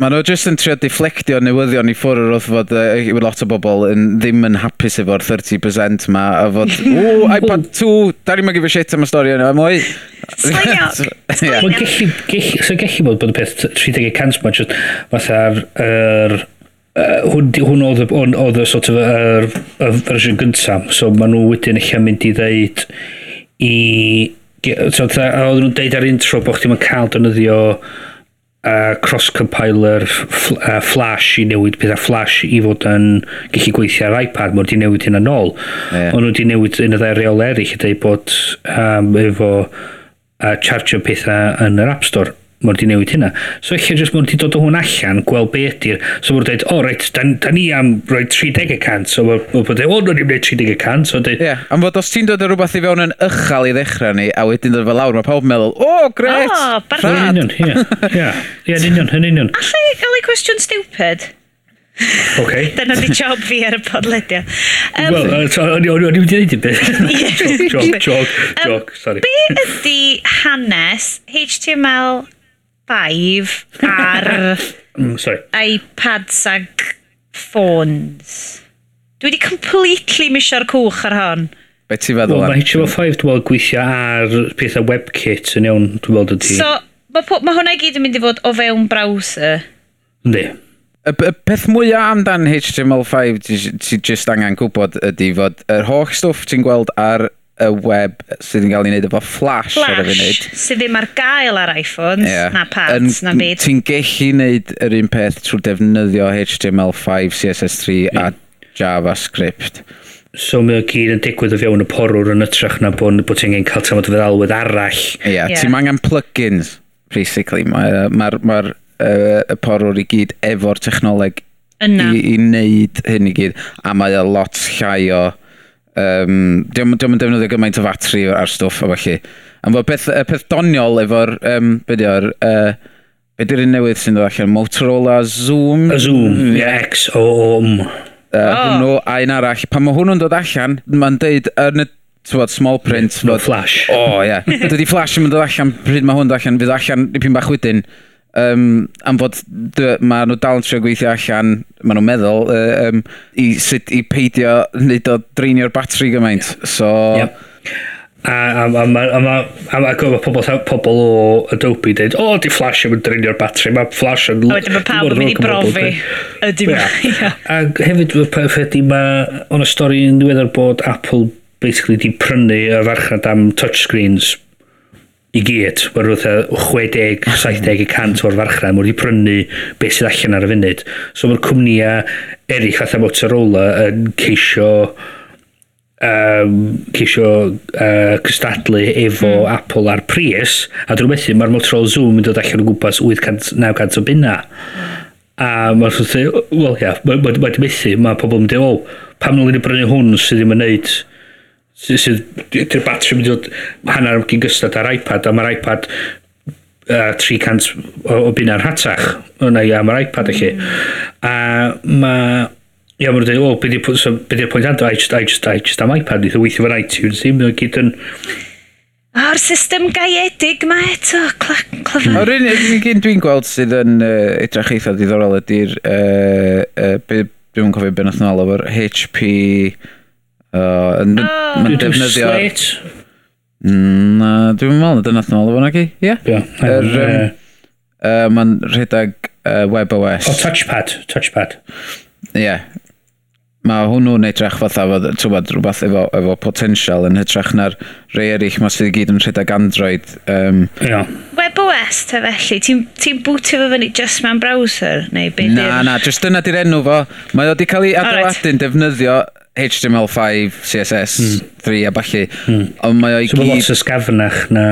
Speaker 3: Maen nhw jyst yn trio deflectio newyddion i ffwrdd wrth fod uh, lot o bobl yn, ddim yn hapus efo'r 30% ma a fod, o, iPad 2, da ni'n mynd i shit am y stori yna, mwy.
Speaker 2: Mae'n gallu, so gallu bod bod y peth 30% ma jyst fatha'r, er, Uh, hwn, hwn oedd, hwn oedd y sort of yr er, fersiwn gyntaf, so maen nhw wedyn eich mynd i ddeud i... So, oedden nhw'n deud ar intro bod chdi'n cael defnyddio uh, cross-compiler fl uh, Flash i newid pethau Flash i fod yn gallu gweithio ar iPad mae wedi newid hyn yn
Speaker 3: ôl
Speaker 2: yeah. ond wedi newid yn y ddau reol eraill i dweud bod um, efo uh, charge pethau yn yr App Store mor di newid hynna. So eich jyst mor di dod o hwn allan, gweld be ydy'r... So mor dweud, o oh, reit, da, da ni am roi 30 So mor dweud, o, no ni'n gwneud 30 cant. So dweud...
Speaker 3: Ie, yeah. am fod os ti'n dod o rhywbeth i fewn yn ychal i ddechrau ni, a wedyn dod fel lawr, mae pawb yn meddwl, o, oh, gret!
Speaker 1: O,
Speaker 2: oh,
Speaker 1: barod!
Speaker 2: Yn union, ie. Ie, yn union, yn union.
Speaker 1: Alla i gael ei cwestiwn stupid?
Speaker 2: Okay.
Speaker 1: Dyna di job fi ar y podlediau. Um,
Speaker 2: Wel, o'n i'n mynd i ddeud i beth. Jog, jog, jog, sorry.
Speaker 1: Be ydy hanes HTML 5 ar
Speaker 2: mm, sorry.
Speaker 1: iPads ag ffôns. Dwi wedi completely misio'r cwch ar hon.
Speaker 3: Be ti'n feddwl? Well,
Speaker 2: mae HTML5 dwi'n meddwl gweithio ar pethau WebKit yn iawn, dwi'n meddwl ydy.
Speaker 1: So, mae ma hwnna i gyd yn mynd i fod o fewn browser.
Speaker 2: Ynddi.
Speaker 3: Y, y peth mwyaf amdan HTML5 ti, ti just angen gwybod ydy fod yr holl stwff ti'n gweld ar y web sydd yn cael ei wneud efo flash, flash ar y funud.
Speaker 1: Flash, sydd ddim ar gael ar iPhones,
Speaker 3: yeah.
Speaker 1: na pads,
Speaker 3: yn,
Speaker 1: na byd.
Speaker 3: Ti'n gallu wneud yr un peth trwy defnyddio HTML5, CSS3 yeah. a JavaScript.
Speaker 2: So mae o gyd yn digwydd o fewn y porwr yn ytrach na bod, bod ti'n gen cael tamod feddalwedd arall.
Speaker 3: Ie, yeah,
Speaker 1: yeah.
Speaker 3: ti'n angen plugins, basically. Mae'r ma, ma, ma, uh, y porwr i gyd efo'r technoleg
Speaker 1: Yna.
Speaker 3: i, i wneud hyn i gyd. A mae o lot llai o Um, diolch yn defnyddio gymaint o fatri ar stwff a falle. Am fod peth, y peth doniol efo'r, um, be di'r... uh, be di'r un newydd sy'n dod allan? Motorola Zoom?
Speaker 2: A Zoom, yeah. X, O, O, M.
Speaker 3: Uh, oh. Hwnnw a un arall. Pan mae hwnnw'n dod allan, mae'n deud yn y Tywod, small print.
Speaker 2: No
Speaker 3: fod,
Speaker 2: flash.
Speaker 3: O, oh, ie. Yeah. Dydy flash yn mynd dod allan, pryd mae hwn dod allan, fydd allan i pyn bach wedyn um, am fod mae nhw dal yn trio gweithio allan, maen nhw'n meddwl, uh, um, i, sut, i peidio wneud o dreinio'r batri gymaint. So...
Speaker 2: Yep. A, a, a, a, a, a, a, a pobl, pobl o Adobe dweud, o, di Flash yn dreinio'r batri, mae Flash yn...
Speaker 1: A wedyn mae pawb yn mynd i brofi. Ydy ma.
Speaker 2: A hefyd, ydy mae, o'n y stori yn ddiweddar bod Apple basically di prynu y farchnad am touchscreens i gyd, mae rhywbeth 60-70% o'r farchnad mae wedi prynu beth sydd allan ar y funud. So mae'r cwmnïau eraill fatha Motorola yn ceisio um, ceisio uh, cystadlu efo mm. Apple ar Prius a dwi'n methu mae'r Motorola Zoom yn dod allan o gwmpas 800-900 o bunna. A mae'n dweud, wel ia, mae'n ma, ma, methu, mae pobl yn dweud, o, pam nôl i brynu hwn sydd ddim yn neud sydd di'r batri mynd i ddod hanner am gyn gystod ar iPad a mae'r iPad uh, 300 o, o byn ar hatach yna ia mae'r iPad allu mm. a mae Ia, mae'n dweud, o, beth yw'r so, be pwynt ando? I just, I just, I just am iPad. Nid o weithio fan iTunes, ddim yn gyd yn...
Speaker 1: O'r system gaiedig mae eto, clyfar.
Speaker 3: O'r un gyn dwi'n gweld sydd yn uh, edrych eitha diddorol ydy'r... Uh, uh, Dwi'n cofio beth nath nhw alw, HP Uh, ah.
Speaker 2: Mae'n
Speaker 3: defnyddio...
Speaker 2: Slate?
Speaker 3: Na, dwi'n meddwl na dyna thynol o fan agi. Ie. Mae'n rhedeg uh, WebOS.
Speaker 2: O, touchpad. Touchpad.
Speaker 3: Ie. Yeah. Mae hwnnw'n edrych fatha fod, tywed, rhywbeth efo, efo potensial yn hytrach na'r rei eraill mae sydd i gyd yn rhedeg Android. Um,
Speaker 2: yeah.
Speaker 1: WebOS te felly, ti'n ti bwtio fo fyny just mewn browser? Neu be
Speaker 3: na, na, jyst dyna di'r enw fo. Mae o wedi cael ei adeiladu'n defnyddio HTML5, CSS, mm. 3 a balli. Mm. Ond mae
Speaker 2: o'i so gyd... lot o sgafnach na...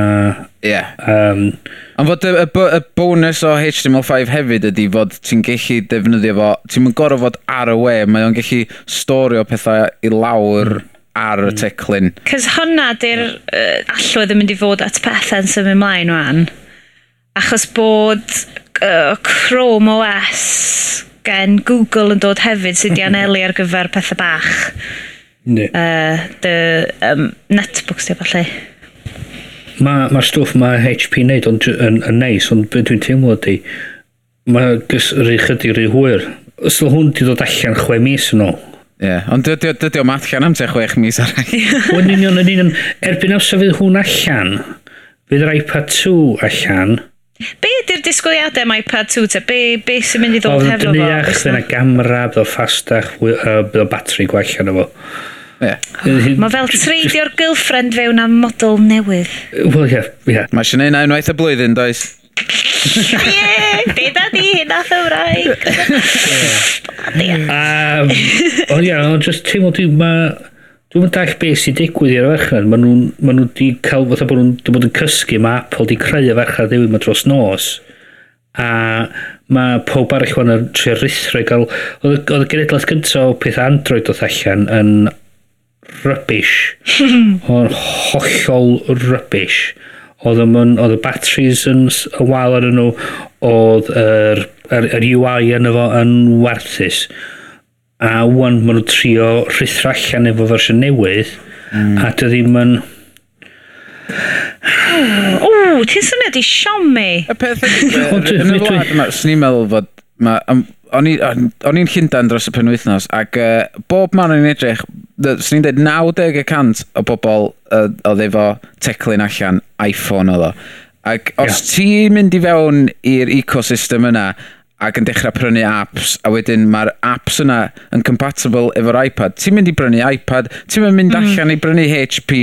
Speaker 3: Ie. Yeah.
Speaker 2: Um,
Speaker 3: Ond fod y, y, y, bonus o HTML5 hefyd ydy fod ti'n gallu defnyddio fo, ti'n mynd gorau fod ar y we, mae o'n gallu storio pethau i lawr hmm. ar y hmm. teclyn.
Speaker 1: Cys hwnna di'r uh, allwedd yn mynd i fod at pethau'n symud ymlaen wan. Achos bod uh, Chrome OS gen Google yn dod hefyd sydd wedi anelu ar gyfer pethau bach.
Speaker 2: Ne.
Speaker 1: Uh, dy um, netbooks di falle.
Speaker 2: Mae'r ma stwff mae HP wneud yn, yn, yn neis, ond beth dwi'n teimlo ydy, mae gysru chydig rhy hwyr. Os yw hwn wedi dod allan chwe mis yn ôl,
Speaker 3: Ie, yeah. ond dydy dy, dy, o'm allan am te chwech mis arall.
Speaker 2: Wel, yn union, yn union, erbyn os fydd hwn allan, fydd yr iPad 2 allan,
Speaker 1: Be ydy'r disgwyliadau mae iPad 2 te? Be, be sy'n mynd i ddod hefo fo? Oedd
Speaker 2: yn
Speaker 1: iach,
Speaker 2: yna gamra, bydd o ffastach, bydd o batri gwell yna fo.
Speaker 3: Yeah.
Speaker 1: Mae fel treidio'r girlfriend fewn am model newydd.
Speaker 2: Wel, ie, ie.
Speaker 3: Mae eisiau gwneud unwaith y blwyddyn, does?
Speaker 1: Ie, be da di, hynna
Speaker 2: Cymraeg. Ond ie, ond just teimlo dwi, ma... Dwi'n mynd all beth sy'n digwydd i'r farchnad. Maen nhw'n ma nhw wedi cael, fatha bod nhw'n bod yn cysgu, mae Apple wedi creu y farchnad newydd mae dros nos. A mae pob arall fan yn trio rithro i gael... Oedd y genedlaeth gyntaf o peth Android oedd allan yn rubbish. O'r hollol rubbish. Oedd y batteries yn y wal ar nhw, oedd yr, yr, yr UI yn efo yn werthus a wan maen nhw trio rhithro allan efo fersiwn newydd mm. a dy ddim yn
Speaker 1: O, ti'n syniad i siomi?
Speaker 3: Y peth ydy, yn y wlad yma, swn i'n meddwl fod ma, o'n i'n Llundain dros y penwythnos ac uh, bob man o'n i'n edrych swn i'n dweud 90% o bobl uh, oedd efo teclyn allan iPhone oedd o ac os ti'n mynd i fewn i'r ecosystem yna ac yn dechrau prynu apps, a wedyn mae'r apps yna yn compatible efo'r iPad. Ti'n mynd i brynu iPad, ti'n mynd mm. allan i brynu HP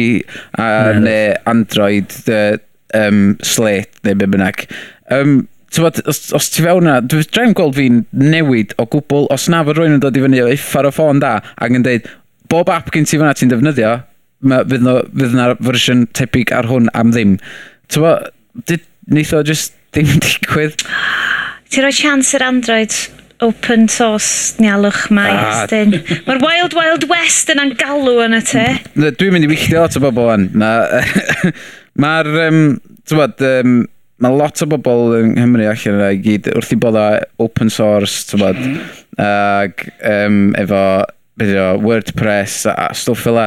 Speaker 3: a, mm. neu Android uh, um, Slate neu be bynnag. Um, Tywod, os, os ti fewn yna, dwi'n dreim gweld fi'n newid o gwbl, os na fod rwy'n yn dod i fyny o iffar o ffôn da, ac yn deud, bob app gen ti fyna ti'n defnyddio, ma, fydd no, fydd yna'r fersiwn tebyg ar hwn am ddim. Tywod, neith o just ddim digwydd.
Speaker 1: Ti'n rhoi chance yr Android open source nialwch
Speaker 3: mae
Speaker 1: ah. Estyn. Mae'r Wild Wild West yn angalw yn y te.
Speaker 3: Dwi'n mynd i wylltio lot o bobl yn. Mae'r, um, ti'n um, mae lot o bobl yng Nghymru allan yna i gyd wrth i bod open source, ti'n bod, ac um, efo, beth o, WordPress a, a stwff fel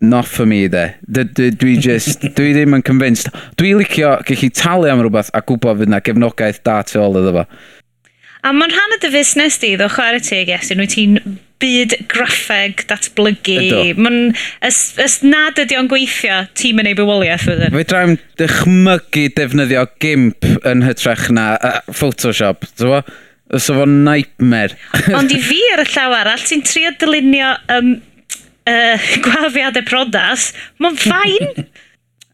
Speaker 3: not for me de. Dwi just, dwi ddim yn convinced. Dwi licio gallu talu am rhywbeth a gwybod fydd na gefnogaeth da tu ôl iddo fo.
Speaker 1: A mae'n rhan o dy fusnes di, ddo chwarae teg Iesyn, wyt ti'n byd graffeg datblygu. Mae'n, ys, ys nad ydy o'n gweithio, ti'n mynd ei bywoliaeth wedyn.
Speaker 3: Fe draem dychmygu defnyddio gimp yn hytrach na uh, Photoshop, ti'n Os so, efo nightmare.
Speaker 1: Ond i fi ar y llaw arall, ti'n trio dylunio um, uh, gwafiadau prodas, mae'n ffain.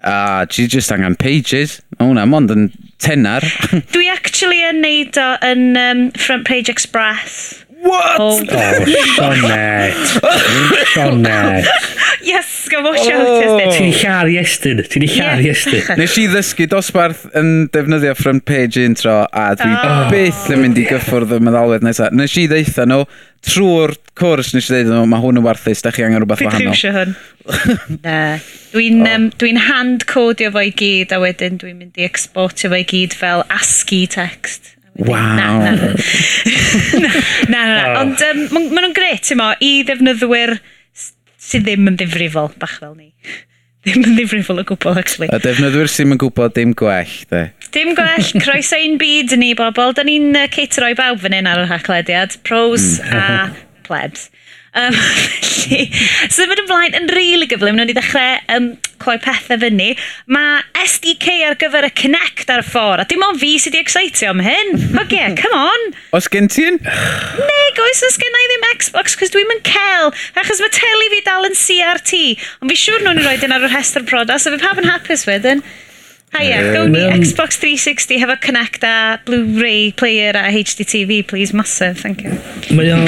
Speaker 3: A, ah, ti just angen pages. O hwnna, mond yn tenar.
Speaker 1: Dwi actually yn neud o yn um, Front Page Express.
Speaker 3: What?
Speaker 1: Oh,
Speaker 2: oh Sionet. Sionet.
Speaker 1: Yes, go watch out,
Speaker 3: oh.
Speaker 1: isn't?
Speaker 2: Ti'n lladd i estyn. Ti'n llar
Speaker 1: i
Speaker 2: estyn.
Speaker 3: Nes i ddysgu dosbarth yn defnyddio front page intro a dwi
Speaker 1: oh.
Speaker 3: byth yn mynd i oh, gyffwrdd y meddalwedd nesaf. Nes i ddeitha nhw trwy'r cwrs nes i ddeitha nhw, mae hwn yn warthus, da chi angen rhywbeth wahanol.
Speaker 1: Dwi'n priwsio hwn. Dwi'n oh. um, dwi hand-codio fo i gyd a wedyn dwi'n mynd i exportio fo i gyd fel ASCII text.
Speaker 3: Waw.
Speaker 1: Na, na, na, na, na. Ond um, maen nhw'n gret, ti'n mo, i ddefnyddwyr sydd ddim yn ddifrifol, bach fel ni. Ddim yn ddifrifol o gwbl, actually.
Speaker 3: A defnyddwyr sy'n yn gwybod dim gwell, de.
Speaker 1: Dim gwell, croeso un byd ni, bobl. Da ni'n uh, cateroi bawb fan hyn ar yr haglediad. Pros mm. a plebs. Um, felly, symud ymlaen yn rili really gyflym, nhw'n i ddechrau um, cloi pethau fyny. Mae SDK ar gyfer y Kinect ar y ffordd, a dim ond fi sydd wedi excitio am hyn. Fuck okay, come on!
Speaker 3: Os gen ti'n?
Speaker 1: un? Neg, oes os gen i ddim Xbox, cos dwi'n mynd cel, achos mae teli fi dal yn CRT, ond fi siwr nhw'n i roed yn ar y rhestr prodas, so fi pawb yn hapus wedyn. Hiya,
Speaker 3: um,
Speaker 1: gawn ni
Speaker 2: um,
Speaker 1: Xbox 360 hefo Connect a Blu-ray player a HDTV, please, massive, thank you.
Speaker 2: Mae o'n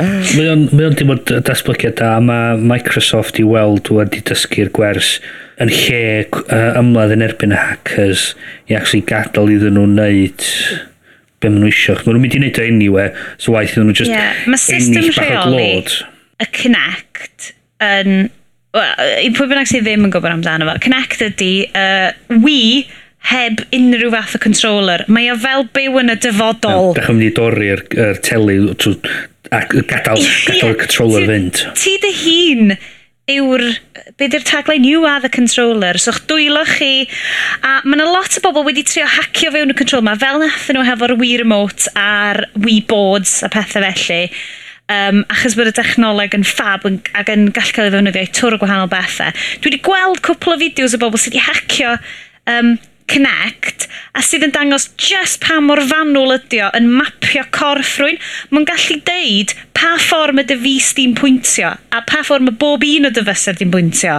Speaker 2: mae o'n mae o'n dim ond datblygiad a mae Microsoft i weld wedi dysgu'r gwers yn lle uh, ymladd yn erbyn y hackers i actually gadael iddyn nhw wneud be maen nhw isio. Maen nhw'n mynd i wneud o anyway, so waith iddyn nhw just
Speaker 1: yeah,
Speaker 2: ennill bach o glod.
Speaker 1: Mae system rheoli y Connect yn well, i pwy bynnag sydd ddim yn gwybod amdano fo, Connect ydy, uh, Wii heb unrhyw fath o controller. Mae o fel byw yn y dyfodol.
Speaker 2: Dach chi'n mynd i dorri'r er teli a gadael, gadael y controller fynd.
Speaker 1: Ti dy hun yw'r, be di'r tagline, you are the controller, so'ch dwylo chi, a mae yna lot o bobl wedi trio hacio fewn y control yma, fel nath nhw hefo'r Wii remote a'r Wii boards a pethau felly um, achos bod y dechnoleg yn fab yn, ac yn gallu cael ei ddefnyddio i twr o gwahanol bethau. Dwi wedi gweld cwpl o fideos o bobl sydd wedi hacio um, Connect a sydd yn dangos just pa mor fanwl ydy o yn mapio corff rwy'n. Mae'n gallu deud pa ffordd y dyfus di'n pwyntio a pa ffordd mae bob un o dyfysau di'n pwyntio.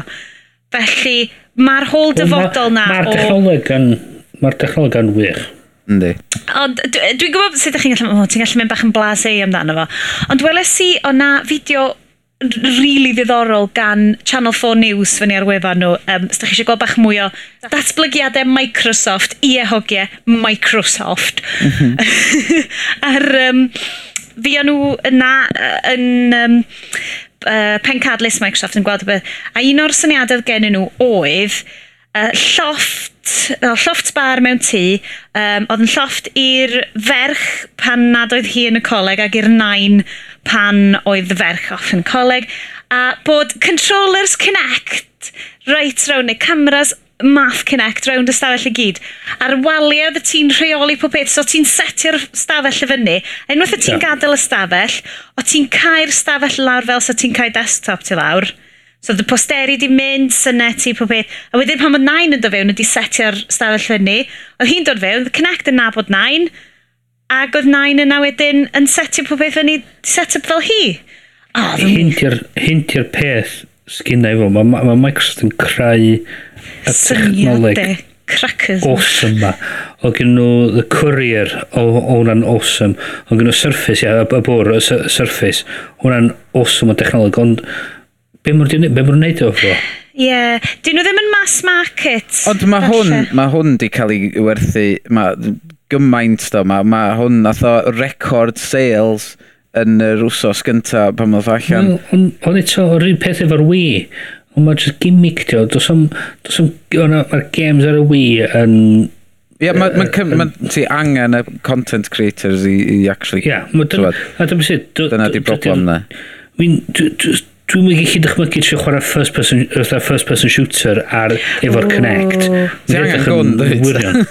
Speaker 1: Felly mae'r hol dyfodol na...
Speaker 2: Mae'r
Speaker 1: ma,
Speaker 2: ma o... Mae'r technoleg yn wych.
Speaker 3: Yndi.
Speaker 1: Ond dwi'n gwybod sut ydych chi'n gallu, oh, ti'n gallu mynd bach yn blas ei amdano fo. Ond weles i o na fideo rili ddiddorol gan Channel 4 News fyny ar wefan nhw. Um, os ydych chi eisiau gweld bach mwy o datblygiadau Microsoft i ehogiau Microsoft. Mhm. Ar, um, fi o'n nhw yna yn um, uh, pencadlys Microsoft yn gweld y beth. A un o'r syniadau gen nhw oedd uh, llofft, no, lloft bar mewn tŷ, um, oedd yn lloft i'r ferch pan nad oedd hi yn y coleg ac i'r nain pan oedd y ferch off yn coleg, a bod controllers connect right round neu cameras math connect round y stafell i gyd. Ar waliau oedd ti'n rheoli pob peth, so ti'n setio'r stafell y fyny. Unwaith o ti'n
Speaker 2: yeah.
Speaker 1: gadael y stafell, o ti'n cael stafell lawr fel so ti'n cael desktop ti lawr. So dy posteri di mynd, synet i pob peth. A wedyn pan mae nain yn dod fewn, ydi setio'r stafell fyny. Oedd hi'n dod fewn, Connect yn nabod nain. Ac oedd nain yna wedyn yn setio pob peth fyny, set up fel hi. Oh,
Speaker 2: Hint i'r peth sgynna fo, mae ma, ma Microsoft yn creu y technoleg
Speaker 1: crackers
Speaker 2: awesome ma. O gen nhw The Courier, o hwnna'n awesome. O gen nhw Surface, ia, y bwr, y Surface. Hwnna'n awesome o technoleg, ond Be mwr di'n be mwr wneud o'r fo?
Speaker 1: Ie, yeah. dyn nhw ddim yn mass market.
Speaker 3: Ond mae hwn, ma hwn di cael ei werthu, mae gymaint do, mae ma hwn nath o record sales yn yr wsos gynta pan oedd allan.
Speaker 2: Ond eto, yr un peth efo'r Wii, ond mae jyst gimmick ti o, does am, does am, mae'r games ar y Wii yn...
Speaker 3: Ie, yeah, mae'n ma, ma, ti angen y content creators i, i actually...
Speaker 2: Ie,
Speaker 3: yeah,
Speaker 2: dyna
Speaker 3: di broblem na.
Speaker 2: Mi'n, Dwi'n mynd gallu dychmygu trio chwarae first person, fatha first person shooter ar efo'r Connect.
Speaker 3: Ti angen gwn,
Speaker 2: dwi'n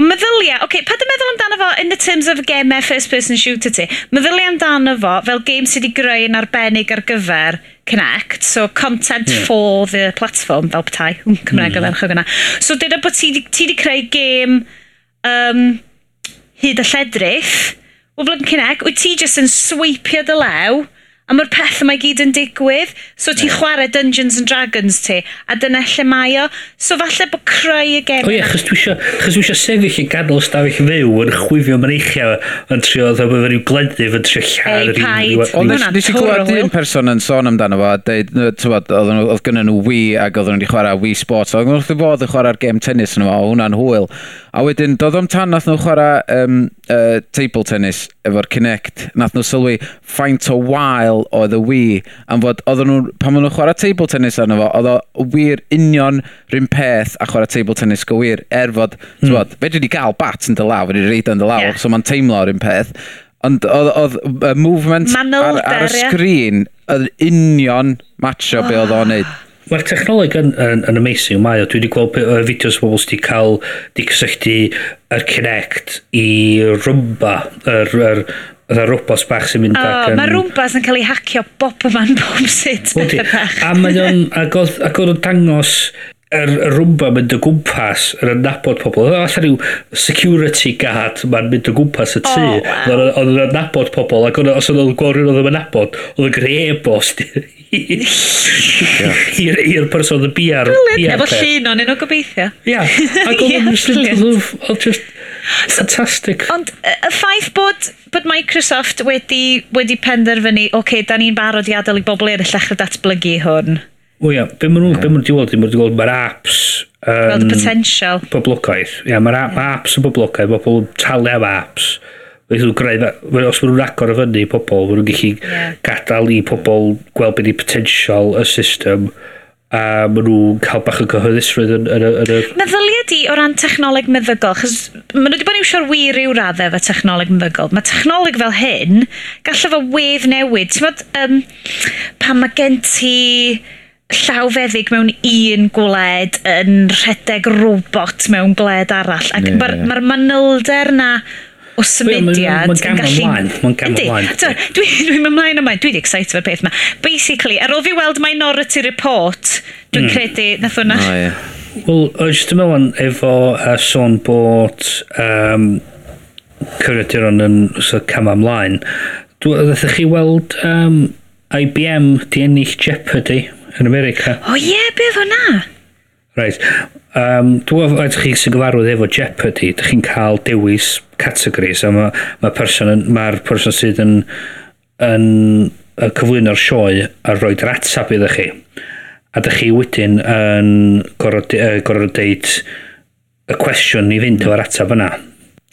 Speaker 1: Ond meddylia, oce, okay, pa dy meddwl amdano fo in the terms of game first person shooter ti? Meddylia amdano fo fel game sydd wedi greu yn arbennig ar gyfer Connect, so content
Speaker 2: yeah.
Speaker 1: for the platform, fel petai, hwn Cymraeg mm. o ferch o gyna. So dyna bod ti wedi creu game um, hyd a lledrith, o flaen Connect, wyt ti jyst yn sweipio dy lew, A mae'r peth yma i gyd yn digwydd. So ti'n chwarae Dungeons and Dragons ti. A dyna lle mae o. So falle bod creu y gem...
Speaker 2: O ie, chos dwi eisiau sefyll i ganol stafell fyw yn chwifio mreichia yn trio dda bod rhyw gledyf yn trio lladd.
Speaker 1: Ei, paid.
Speaker 3: Ond Nes i
Speaker 1: glwad
Speaker 3: un person yn sôn amdano fo, dweud, tywod, oedd gynnyn nhw Wii ac oedd nhw wedi chwarae Wii Sports. Oedden nhw'n fod yn chwarae'r gem tennis yn yma, o hwnna'n hwyl. A wedyn, doedd o'n tan nath nhw chwarae um, uh, table tennis efo'r Kinect, nath nhw sylwi faint o wael oedd y Wii, am fod oedd nhw, pan maen nhw chwarae table tennis arno fo, oedd o wir union rhywun peth a chwarae table tennis go wir, er fod, mm. bod, fe dwi wedi cael bat yn dy law, fe wedi reid yn dy law, yeah. so mae'n teimlo rhywun peth, ond oedd y movement ar, ar, y sgrin, yr union matcho oh. be oedd o'n neud.
Speaker 2: Mae'r technoleg yn, yn, yn amazing, mae o. Dwi wedi gweld uh, fideos o bobl sydd wedi cael di cysylltu yr Kinect i rhymba, yr, yr, yr, y rwbos bach sy'n mynd
Speaker 1: oh,
Speaker 2: ac yn...
Speaker 1: Mae rwbos yn cael ei hacio bob yma'n bob sut.
Speaker 2: A mae o'n... Ac oedd o'n dangos yr er, rwmba mynd o gwmpas yn adnabod pobl. Oedd allan rhyw security guard ma'n mynd o gwmpas y tŷ.
Speaker 1: Oh, wow.
Speaker 2: Oedd yn adnabod pobl ac os oedd o'n rhywun oedd yn adnabod, oedd yn greu e-bost i'r person oedd y biar.
Speaker 1: Brilliant, Efo llun o'n un o gobeithio.
Speaker 2: Ia, ac oedd yn
Speaker 1: slint
Speaker 2: oedd just fantastic.
Speaker 1: Ond y ffaith bod, bod Microsoft wedi, wedi penderfynu, oce, okay, da ni'n barod i adael i bobl eraill ddechrau datblygu hwn.
Speaker 2: O ia, be maen nhw'n yeah. ma diwod, maen nhw'n diwod, mae'r apps
Speaker 1: yn... Um,
Speaker 2: Wel, the
Speaker 1: potential.
Speaker 2: Boblogaeth. Ia, mae'r yeah. apps yn boblogaeth, bobl talu am apps. Mae nhw'n greu, os maen nhw'n agor o fyny i pobl, maen nhw'n gallu
Speaker 1: yeah.
Speaker 2: gadael i pobl gweld beth i potensial y system a maen nhw'n cael bach o gyhoeddusrwydd yn, yn, yn, yn,
Speaker 1: Meddylia di o ran technoleg meddygol, chos maen nhw wedi bod yn iwsio'r wir i'w raddau efo technoleg meddygol. Mae technoleg fel hyn, gallai fo wedd newid. Ti'n bod, um, pan mae gen ti llawfeddig mewn un gwled yn rhedeg robot mewn gwled arall, ac
Speaker 3: yeah.
Speaker 1: mae'r ma manylder na o symudiad
Speaker 2: yn gallu... Mae'n gam ymlaen.
Speaker 1: Dwi'n ymlaen ymlaen, Dwi'n excited o'r peth yma. Basically, ar ôl fi weld Minority Report, dwi'n
Speaker 2: mm.
Speaker 1: credu, nath hwnna.
Speaker 3: Oh, yeah.
Speaker 2: Wel, jyst yn meddwl efo uh, sôn bod um, cyfrifiaduron yn so, cam amlaen, ddeth chi weld um, IBM di ennill Jeopardy yn America.
Speaker 1: O oh, ie, yeah, beth o'na?
Speaker 2: Right. Um, Dwi'n meddwl chi sy'n gyfarwydd efo Jeopardy, ydych chi'n cael dewis categories, a mae'r ma person, yn, ma person sydd yn, yn, yn cyflwyno'r sioe a roed yr atab iddo chi. A dych chi wedyn yn gorfod deud y cwestiwn i fynd o'r atab yna.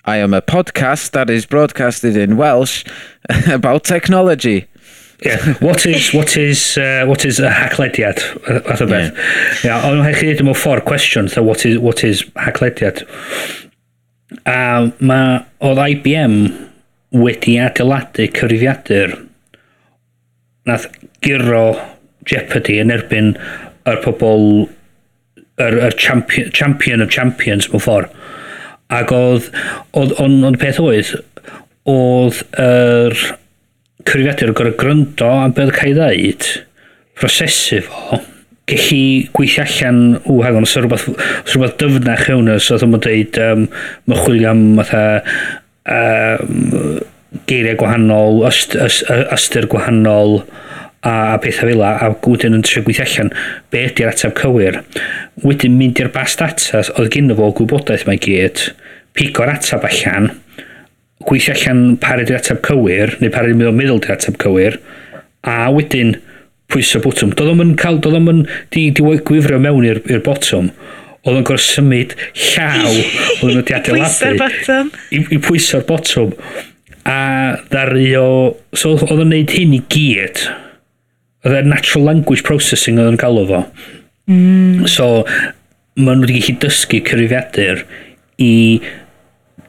Speaker 3: I am a podcast that is broadcasted in Welsh about technology.
Speaker 2: Yeah. What is what is uh, what is a hacklediad fath o beth. Yeah. ond rhaid chi ddim mewn ffordd cwestiwn, so what is what is hacklediad. A mae oedd IBM wedi adeiladu cyfrifiadur nath giro Jeopardy yn erbyn yr pobl yr, yr champion, champion of champions mewn ffordd. Ac oedd, oedd, ond on, peth oedd, oedd yr er, cyfrifiadur yn gorau gryndo am beth cael ei ddeud, prosesu fo, gallu gweithio allan, ww, hang on, os rhywbeth, os rhywbeth dyfnach ewn os oedd yma'n dweud, um, mae chwilio am fatha um, geiriau gwahanol, yst, yst, ystyr gwahanol, a, a pethau fel a gwydyn yn trio gweithio allan be ydy'r ateb cywir. Wedyn mynd i'r bas data oedd gyda fo gwybodaeth mae gyd, pigo'r ateb allan, gweithio allan pa rhaid ateb cywir, neu pa rhaid i'n meddwl di'r ateb cywir, a wedyn pwyso botwm. Doedd o'm yn cael, doedd o'm yn di, di gwifrio mewn i'r botwm. Oedd o'n gorau symud llaw oedd o'n
Speaker 1: di
Speaker 2: adeiladu. I, i pwyso'r botwm. A ddari o... So oedd o'n neud hyn i gyd. Oedd o'n e natural language processing oedd o'n galw fo. Mm. So, maen nhw wedi gallu dysgu cyfrifiadur i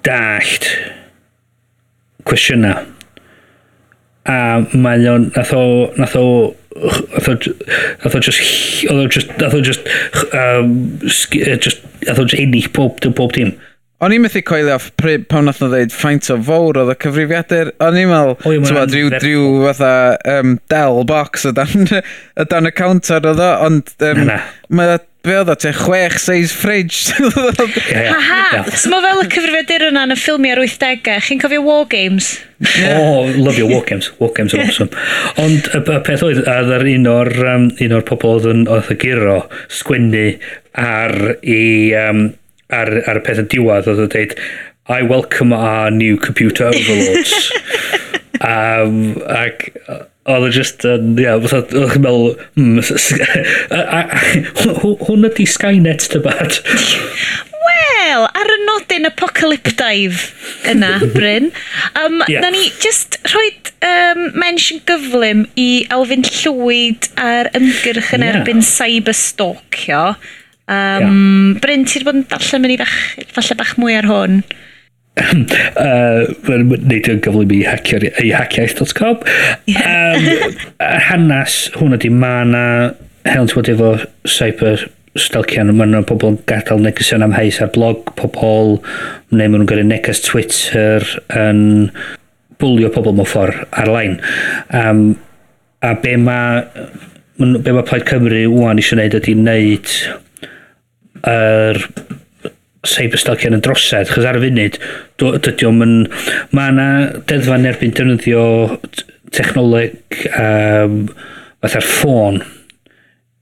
Speaker 2: dallt cwestiynau. A mae o'n, nath o, nath o, nath o, nath o just, nath o just, nath o just, um, just, nath o just ennill pob, pob dim.
Speaker 3: O'n i'n methu coelio off pryd pan nath nhw ddeud faint o fawr oedd y cyfrifiadur. O'n i'n meddwl,
Speaker 2: ti'n
Speaker 3: rhyw, rhyw fatha um, del box o dan, o dan y counter oedd o, ond um, mae be oedd o, te chwech seis fridge.
Speaker 1: Ha-ha, so mae fel y cyfrifiadur yna yn y ffilmio ar 80au, chi'n cofio War Games?
Speaker 2: Yeah. O, oh, lyfio War Games, War Games are awesome. Ond y y peth oedd, a ddar un o'r, um, un o'r pobol oedd yn oedd y giro sgwennu ar, i, um, ar, ar y peth yn diwedd oedd yn dweud, I welcome our new computer overlords. um, ac, oedd o just yn, ia, fatha, oedd chi'n meddwl, mm, hwn ydi Skynet dy bad.
Speaker 1: Wel, ar y nodyn apocalyptaidd yna, Bryn, um, yeah. na ni just rhoi um, mention gyflym i Elfyn Llwyd ar ymgyrch yn
Speaker 2: yeah.
Speaker 1: erbyn cyberstalkio. Um, yeah. Bryn, ti wedi bod yn darllen mynd i fach, falle bach mwy ar hwn?
Speaker 2: Mae'n neud yn gyflym i hackiaeth.com. Um, hanes hwn ydy, mae yna helen tywod efo cyber stalcian, mae yna pobl yn gadael negesion am heis ar blog, pobl, neu maen nhw'n gyrru neges Twitter yn bwlio pobl mewn ffordd ar-lein. Um, a be mae be mae Plaid Cymru wwan eisiau gwneud ydy wneud yr er cyberstalkian yn drosedd, chos ar y funud, dydy o'n... Mae yna deddfa'n erbyn defnyddio technoleg um, fatha'r ffôn,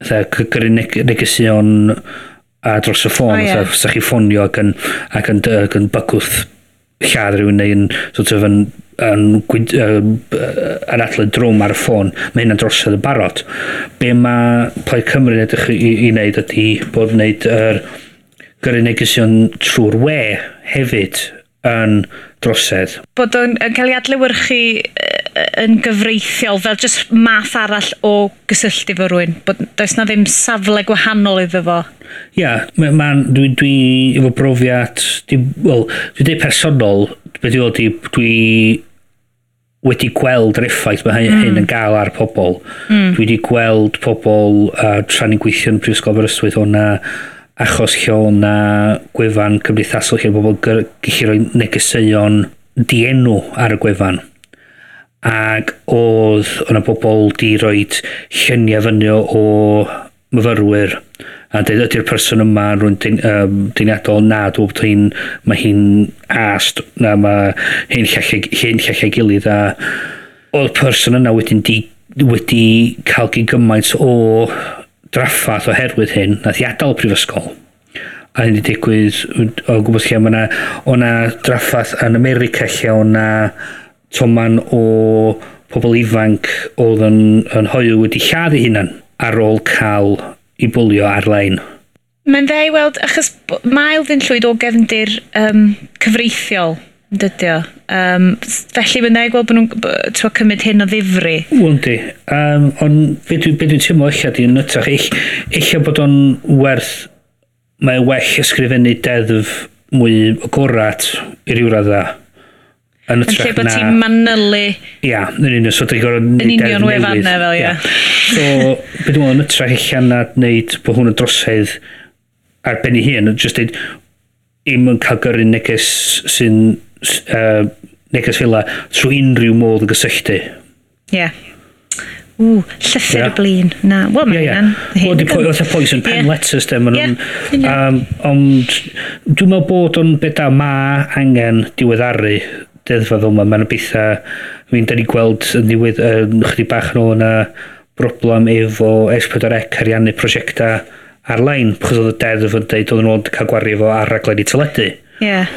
Speaker 2: fatha gyrru neg negesion a dros y ffôn,
Speaker 1: oh, yeah.
Speaker 2: fatha sa'ch chi ffonio ac yn, ac yn, ac yn bygwth lladd rhywun neu yn sort of yn yn, yn, yn adlu drwm ar y ffôn, mae hynna'n drosodd yn barod. Be mae Plaid Cymru yn edrych i, i, i wneud ydy bod wneud yr er, gyrru negesion trwy'r we hefyd yn drosedd.
Speaker 1: Bod o'n cael ei adlewyrchu yn gyfreithiol fel jyst math arall o gysylltu fo rwy'n. Bod does na ddim safle gwahanol iddo fo.
Speaker 2: Ia, yeah. Ma, dwi, dwi efo brofiad... Dwi, well, dwi dweud personol, beth i dwi, dwi wedi gweld yr effaith mae hyn, mm. hyn yn gael ar pobl. Mm. Dwi wedi gweld pobl, uh, tra ni'n gweithio yn Prifysgol Aberystwyth, o'na achos lle o na gwefan cymdeithasol lle bobl gallu rhoi negeseuon dienw ar y gwefan. Ac oedd o'na bobl di rhoi lluniau fyny o myfyrwyr a dweud ydy'r person yma rwy'n dyn, um, dyniadol na dwi'n bod hi'n mae hi'n ast na mae hi'n llallai gilydd a oedd person yna wedyn di wedi cael gyn gymaint o draffath oherwydd hyn, nath i adael y prifysgol. A hyn i digwydd, o gwmpas lle, mae'na o'na draffath yn America lle o'na toman o pobl ifanc oedd yn, yn hoiw wedi lladd ei hunan ar ôl cael i bwlio ar-lein.
Speaker 1: Mae'n dda i weld, achos mael ddyn llwyd o gefndir um, cyfreithiol Dydy o. Um, felly mae'n dweud gweld bod nhw'n twa cymryd hyn o ddifri.
Speaker 2: Wel di. Um, ond be dwi'n dwi teimlo eich di yn ytrach, eich, eich bod o'n werth, mae well ysgrifennu deddf mwy agorat i ryw radda. Yn.
Speaker 1: Yn lle bod ti'n manylu...
Speaker 2: Ia, yn union, so dwi'n gorfod...
Speaker 1: Yn union wefannau fel, ia.
Speaker 2: So, beth dwi'n meddwl yn ytrach eich na wneud bod hwn yn drosedd ar ben ei hun, just dweud, im yn cael gyrru neges sy'n uh, neges fel trwy unrhyw modd yn gysylltu.
Speaker 1: Ie. Yeah. Ww, llythyr
Speaker 2: yeah.
Speaker 1: y blin. Na, wel mae'n
Speaker 2: yeah,
Speaker 1: yeah.
Speaker 2: Wel, di poes poes yn pen
Speaker 1: yeah.
Speaker 2: letters dem.
Speaker 1: Yeah.
Speaker 2: Um, ond dwi'n meddwl bod o'n beda ma angen diweddaru deddfa fel yma. Mae'n bethau, fi'n da ni gweld yn ddiwedd, yn uh, chdi bach nhw na broblem efo S4C ariannu prosiectau ar-lein, chos oedd y deddf yn dweud oedd nhw'n cael gwario fo ar raglen i teledu.
Speaker 1: Ie.
Speaker 2: Yeah.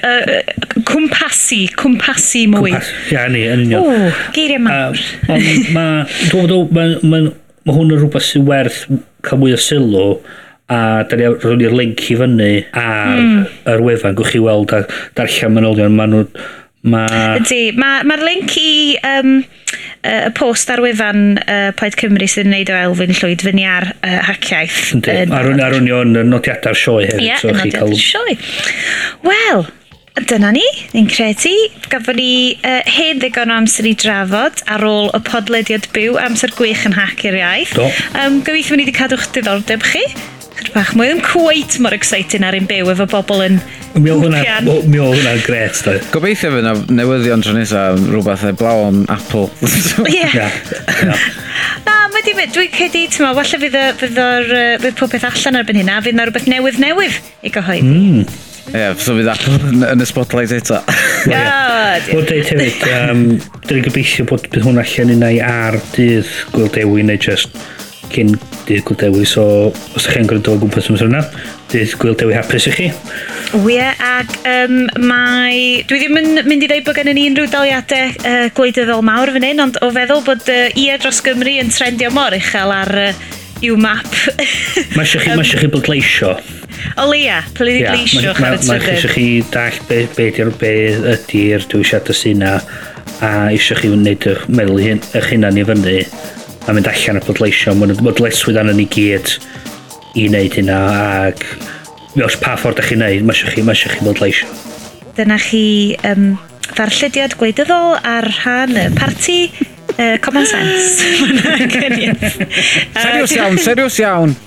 Speaker 2: uh,
Speaker 1: cwmpasu, cwmpasu mwy.
Speaker 2: Cwmpas, ia, ni, yn union.
Speaker 1: O, geiriau mawr.
Speaker 2: Uh, Ond mae, dwi'n meddwl, mae ma, ma hwn yn rhywbeth sy'n werth cael mwy o sylw a da ni rown ni'r link i fyny ar mm. yr wefan, gwch chi weld a darllen manylion, maen nhw... Ma...
Speaker 1: Ydy, mae'r ma, link i um, uh, y post ar wefan uh, Plaid Cymru sy'n neud o Elfyn Llwyd fyny ar uh,
Speaker 2: haciaeth.
Speaker 1: Ydy,
Speaker 2: ar, ar, ar o'n nodiadau'r sioe hefyd.
Speaker 1: Ie, yeah,
Speaker 2: so
Speaker 1: nodiadau'r cael... sioe. Wel, Dyna ni, ni'n credu. Gafon ni uh, hen ddigon o amser i drafod ar ôl y podlediad byw amser gwych yn hac i'r iaith.
Speaker 2: Do.
Speaker 1: Um, gobeithio ni wedi cadw'ch diddordeb chi. Chyr bach mwy ddim cweit mor exciting ar un byw efo bobl yn
Speaker 2: Mi oedd hwnna'n gret, da.
Speaker 3: Gobeithio fy na newyddion tro nesa rhywbeth e blaw am Apple.
Speaker 1: Ie.
Speaker 2: yeah. yeah.
Speaker 1: Na, mae di mynd. Dwi'n credu, ti'n meddwl, falle fydd, fydd, fydd, fydd pob peth allan erbyn hynna, fydd na rhywbeth newydd newydd i gyhoeddi. Mm.
Speaker 3: Ie, yeah, so fydd Apple yn, yn y spotlight eto.
Speaker 2: Wel, dweud hefyd, um, dyn ni'n gobeithio bod bydd hwn allan i ar dydd gwildewi neu just cyn dydd gwildewi, so os ydych chi'n gwrando o gwmpas ymwneud hwnna, dydd gwildewi hapus i chi.
Speaker 1: Wie, ac um, mae... Dwi ddim yn mynd i ddweud bod gennym ni unrhyw daliadau uh, gwleidyddol mawr fan hyn, ond o feddwl bod uh, IE dros Gymru yn trendio mor uchel ar uh, yw map.
Speaker 2: mae eisiau chi, um, chi bleidleisio.
Speaker 1: O leia, pleidleisiwch ar y
Speaker 2: trydydd. Mae'n
Speaker 1: eisiau
Speaker 2: chi dall be, be, be ydy'r dwysiad y syna a eisiau chi wneud eich meddwl eich hunan i fyny a mynd allan y podleisio. Mae'n bodleswydd anon ni gyd i wneud hynna ac os pa ffordd ydych chi'n neud, mae eisiau chi, mae eisiau chi bodleisio.
Speaker 1: Dyna chi um, ddarllediad gwleidyddol ar rhan y parti Uh, common sense.
Speaker 3: Seriws iawn, seriws iawn.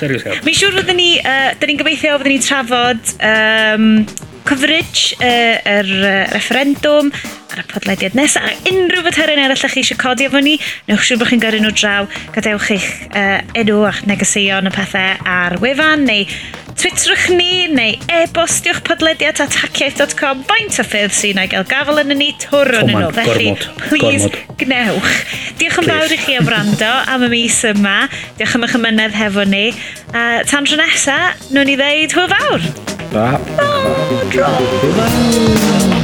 Speaker 2: Seriws iawn.
Speaker 1: Mi'n siŵr fyddwn ni, uh, dyn ni'n gobeithio fyddwn ni'n trafod um, coverage uh, yr uh, referendum, ar y podlediad nesaf. A unrhyw faterion eraill ych chi eisiau codi efo ni, newch siŵr bod chi'n gyrru nhw draw, gadewch eich uh, enw a'ch negeseuon y pethau ar wefan, neu twitterwch ni, neu e-bostiwch podlediad at hackiaeth.com, Faint o ffyrdd sy'n ei gael gafel yn ni, twrwn yn nhw. Felly, please,
Speaker 2: gormod.
Speaker 1: gnewch. Diolch yn fawr i chi am wrando am y mis yma. Diolch am eich ymynedd hefo ni. Uh, tan tro nesa, nhw'n i ddeud hwyl fawr.
Speaker 3: Ba.
Speaker 1: Oh, dro. Hwyl fawr.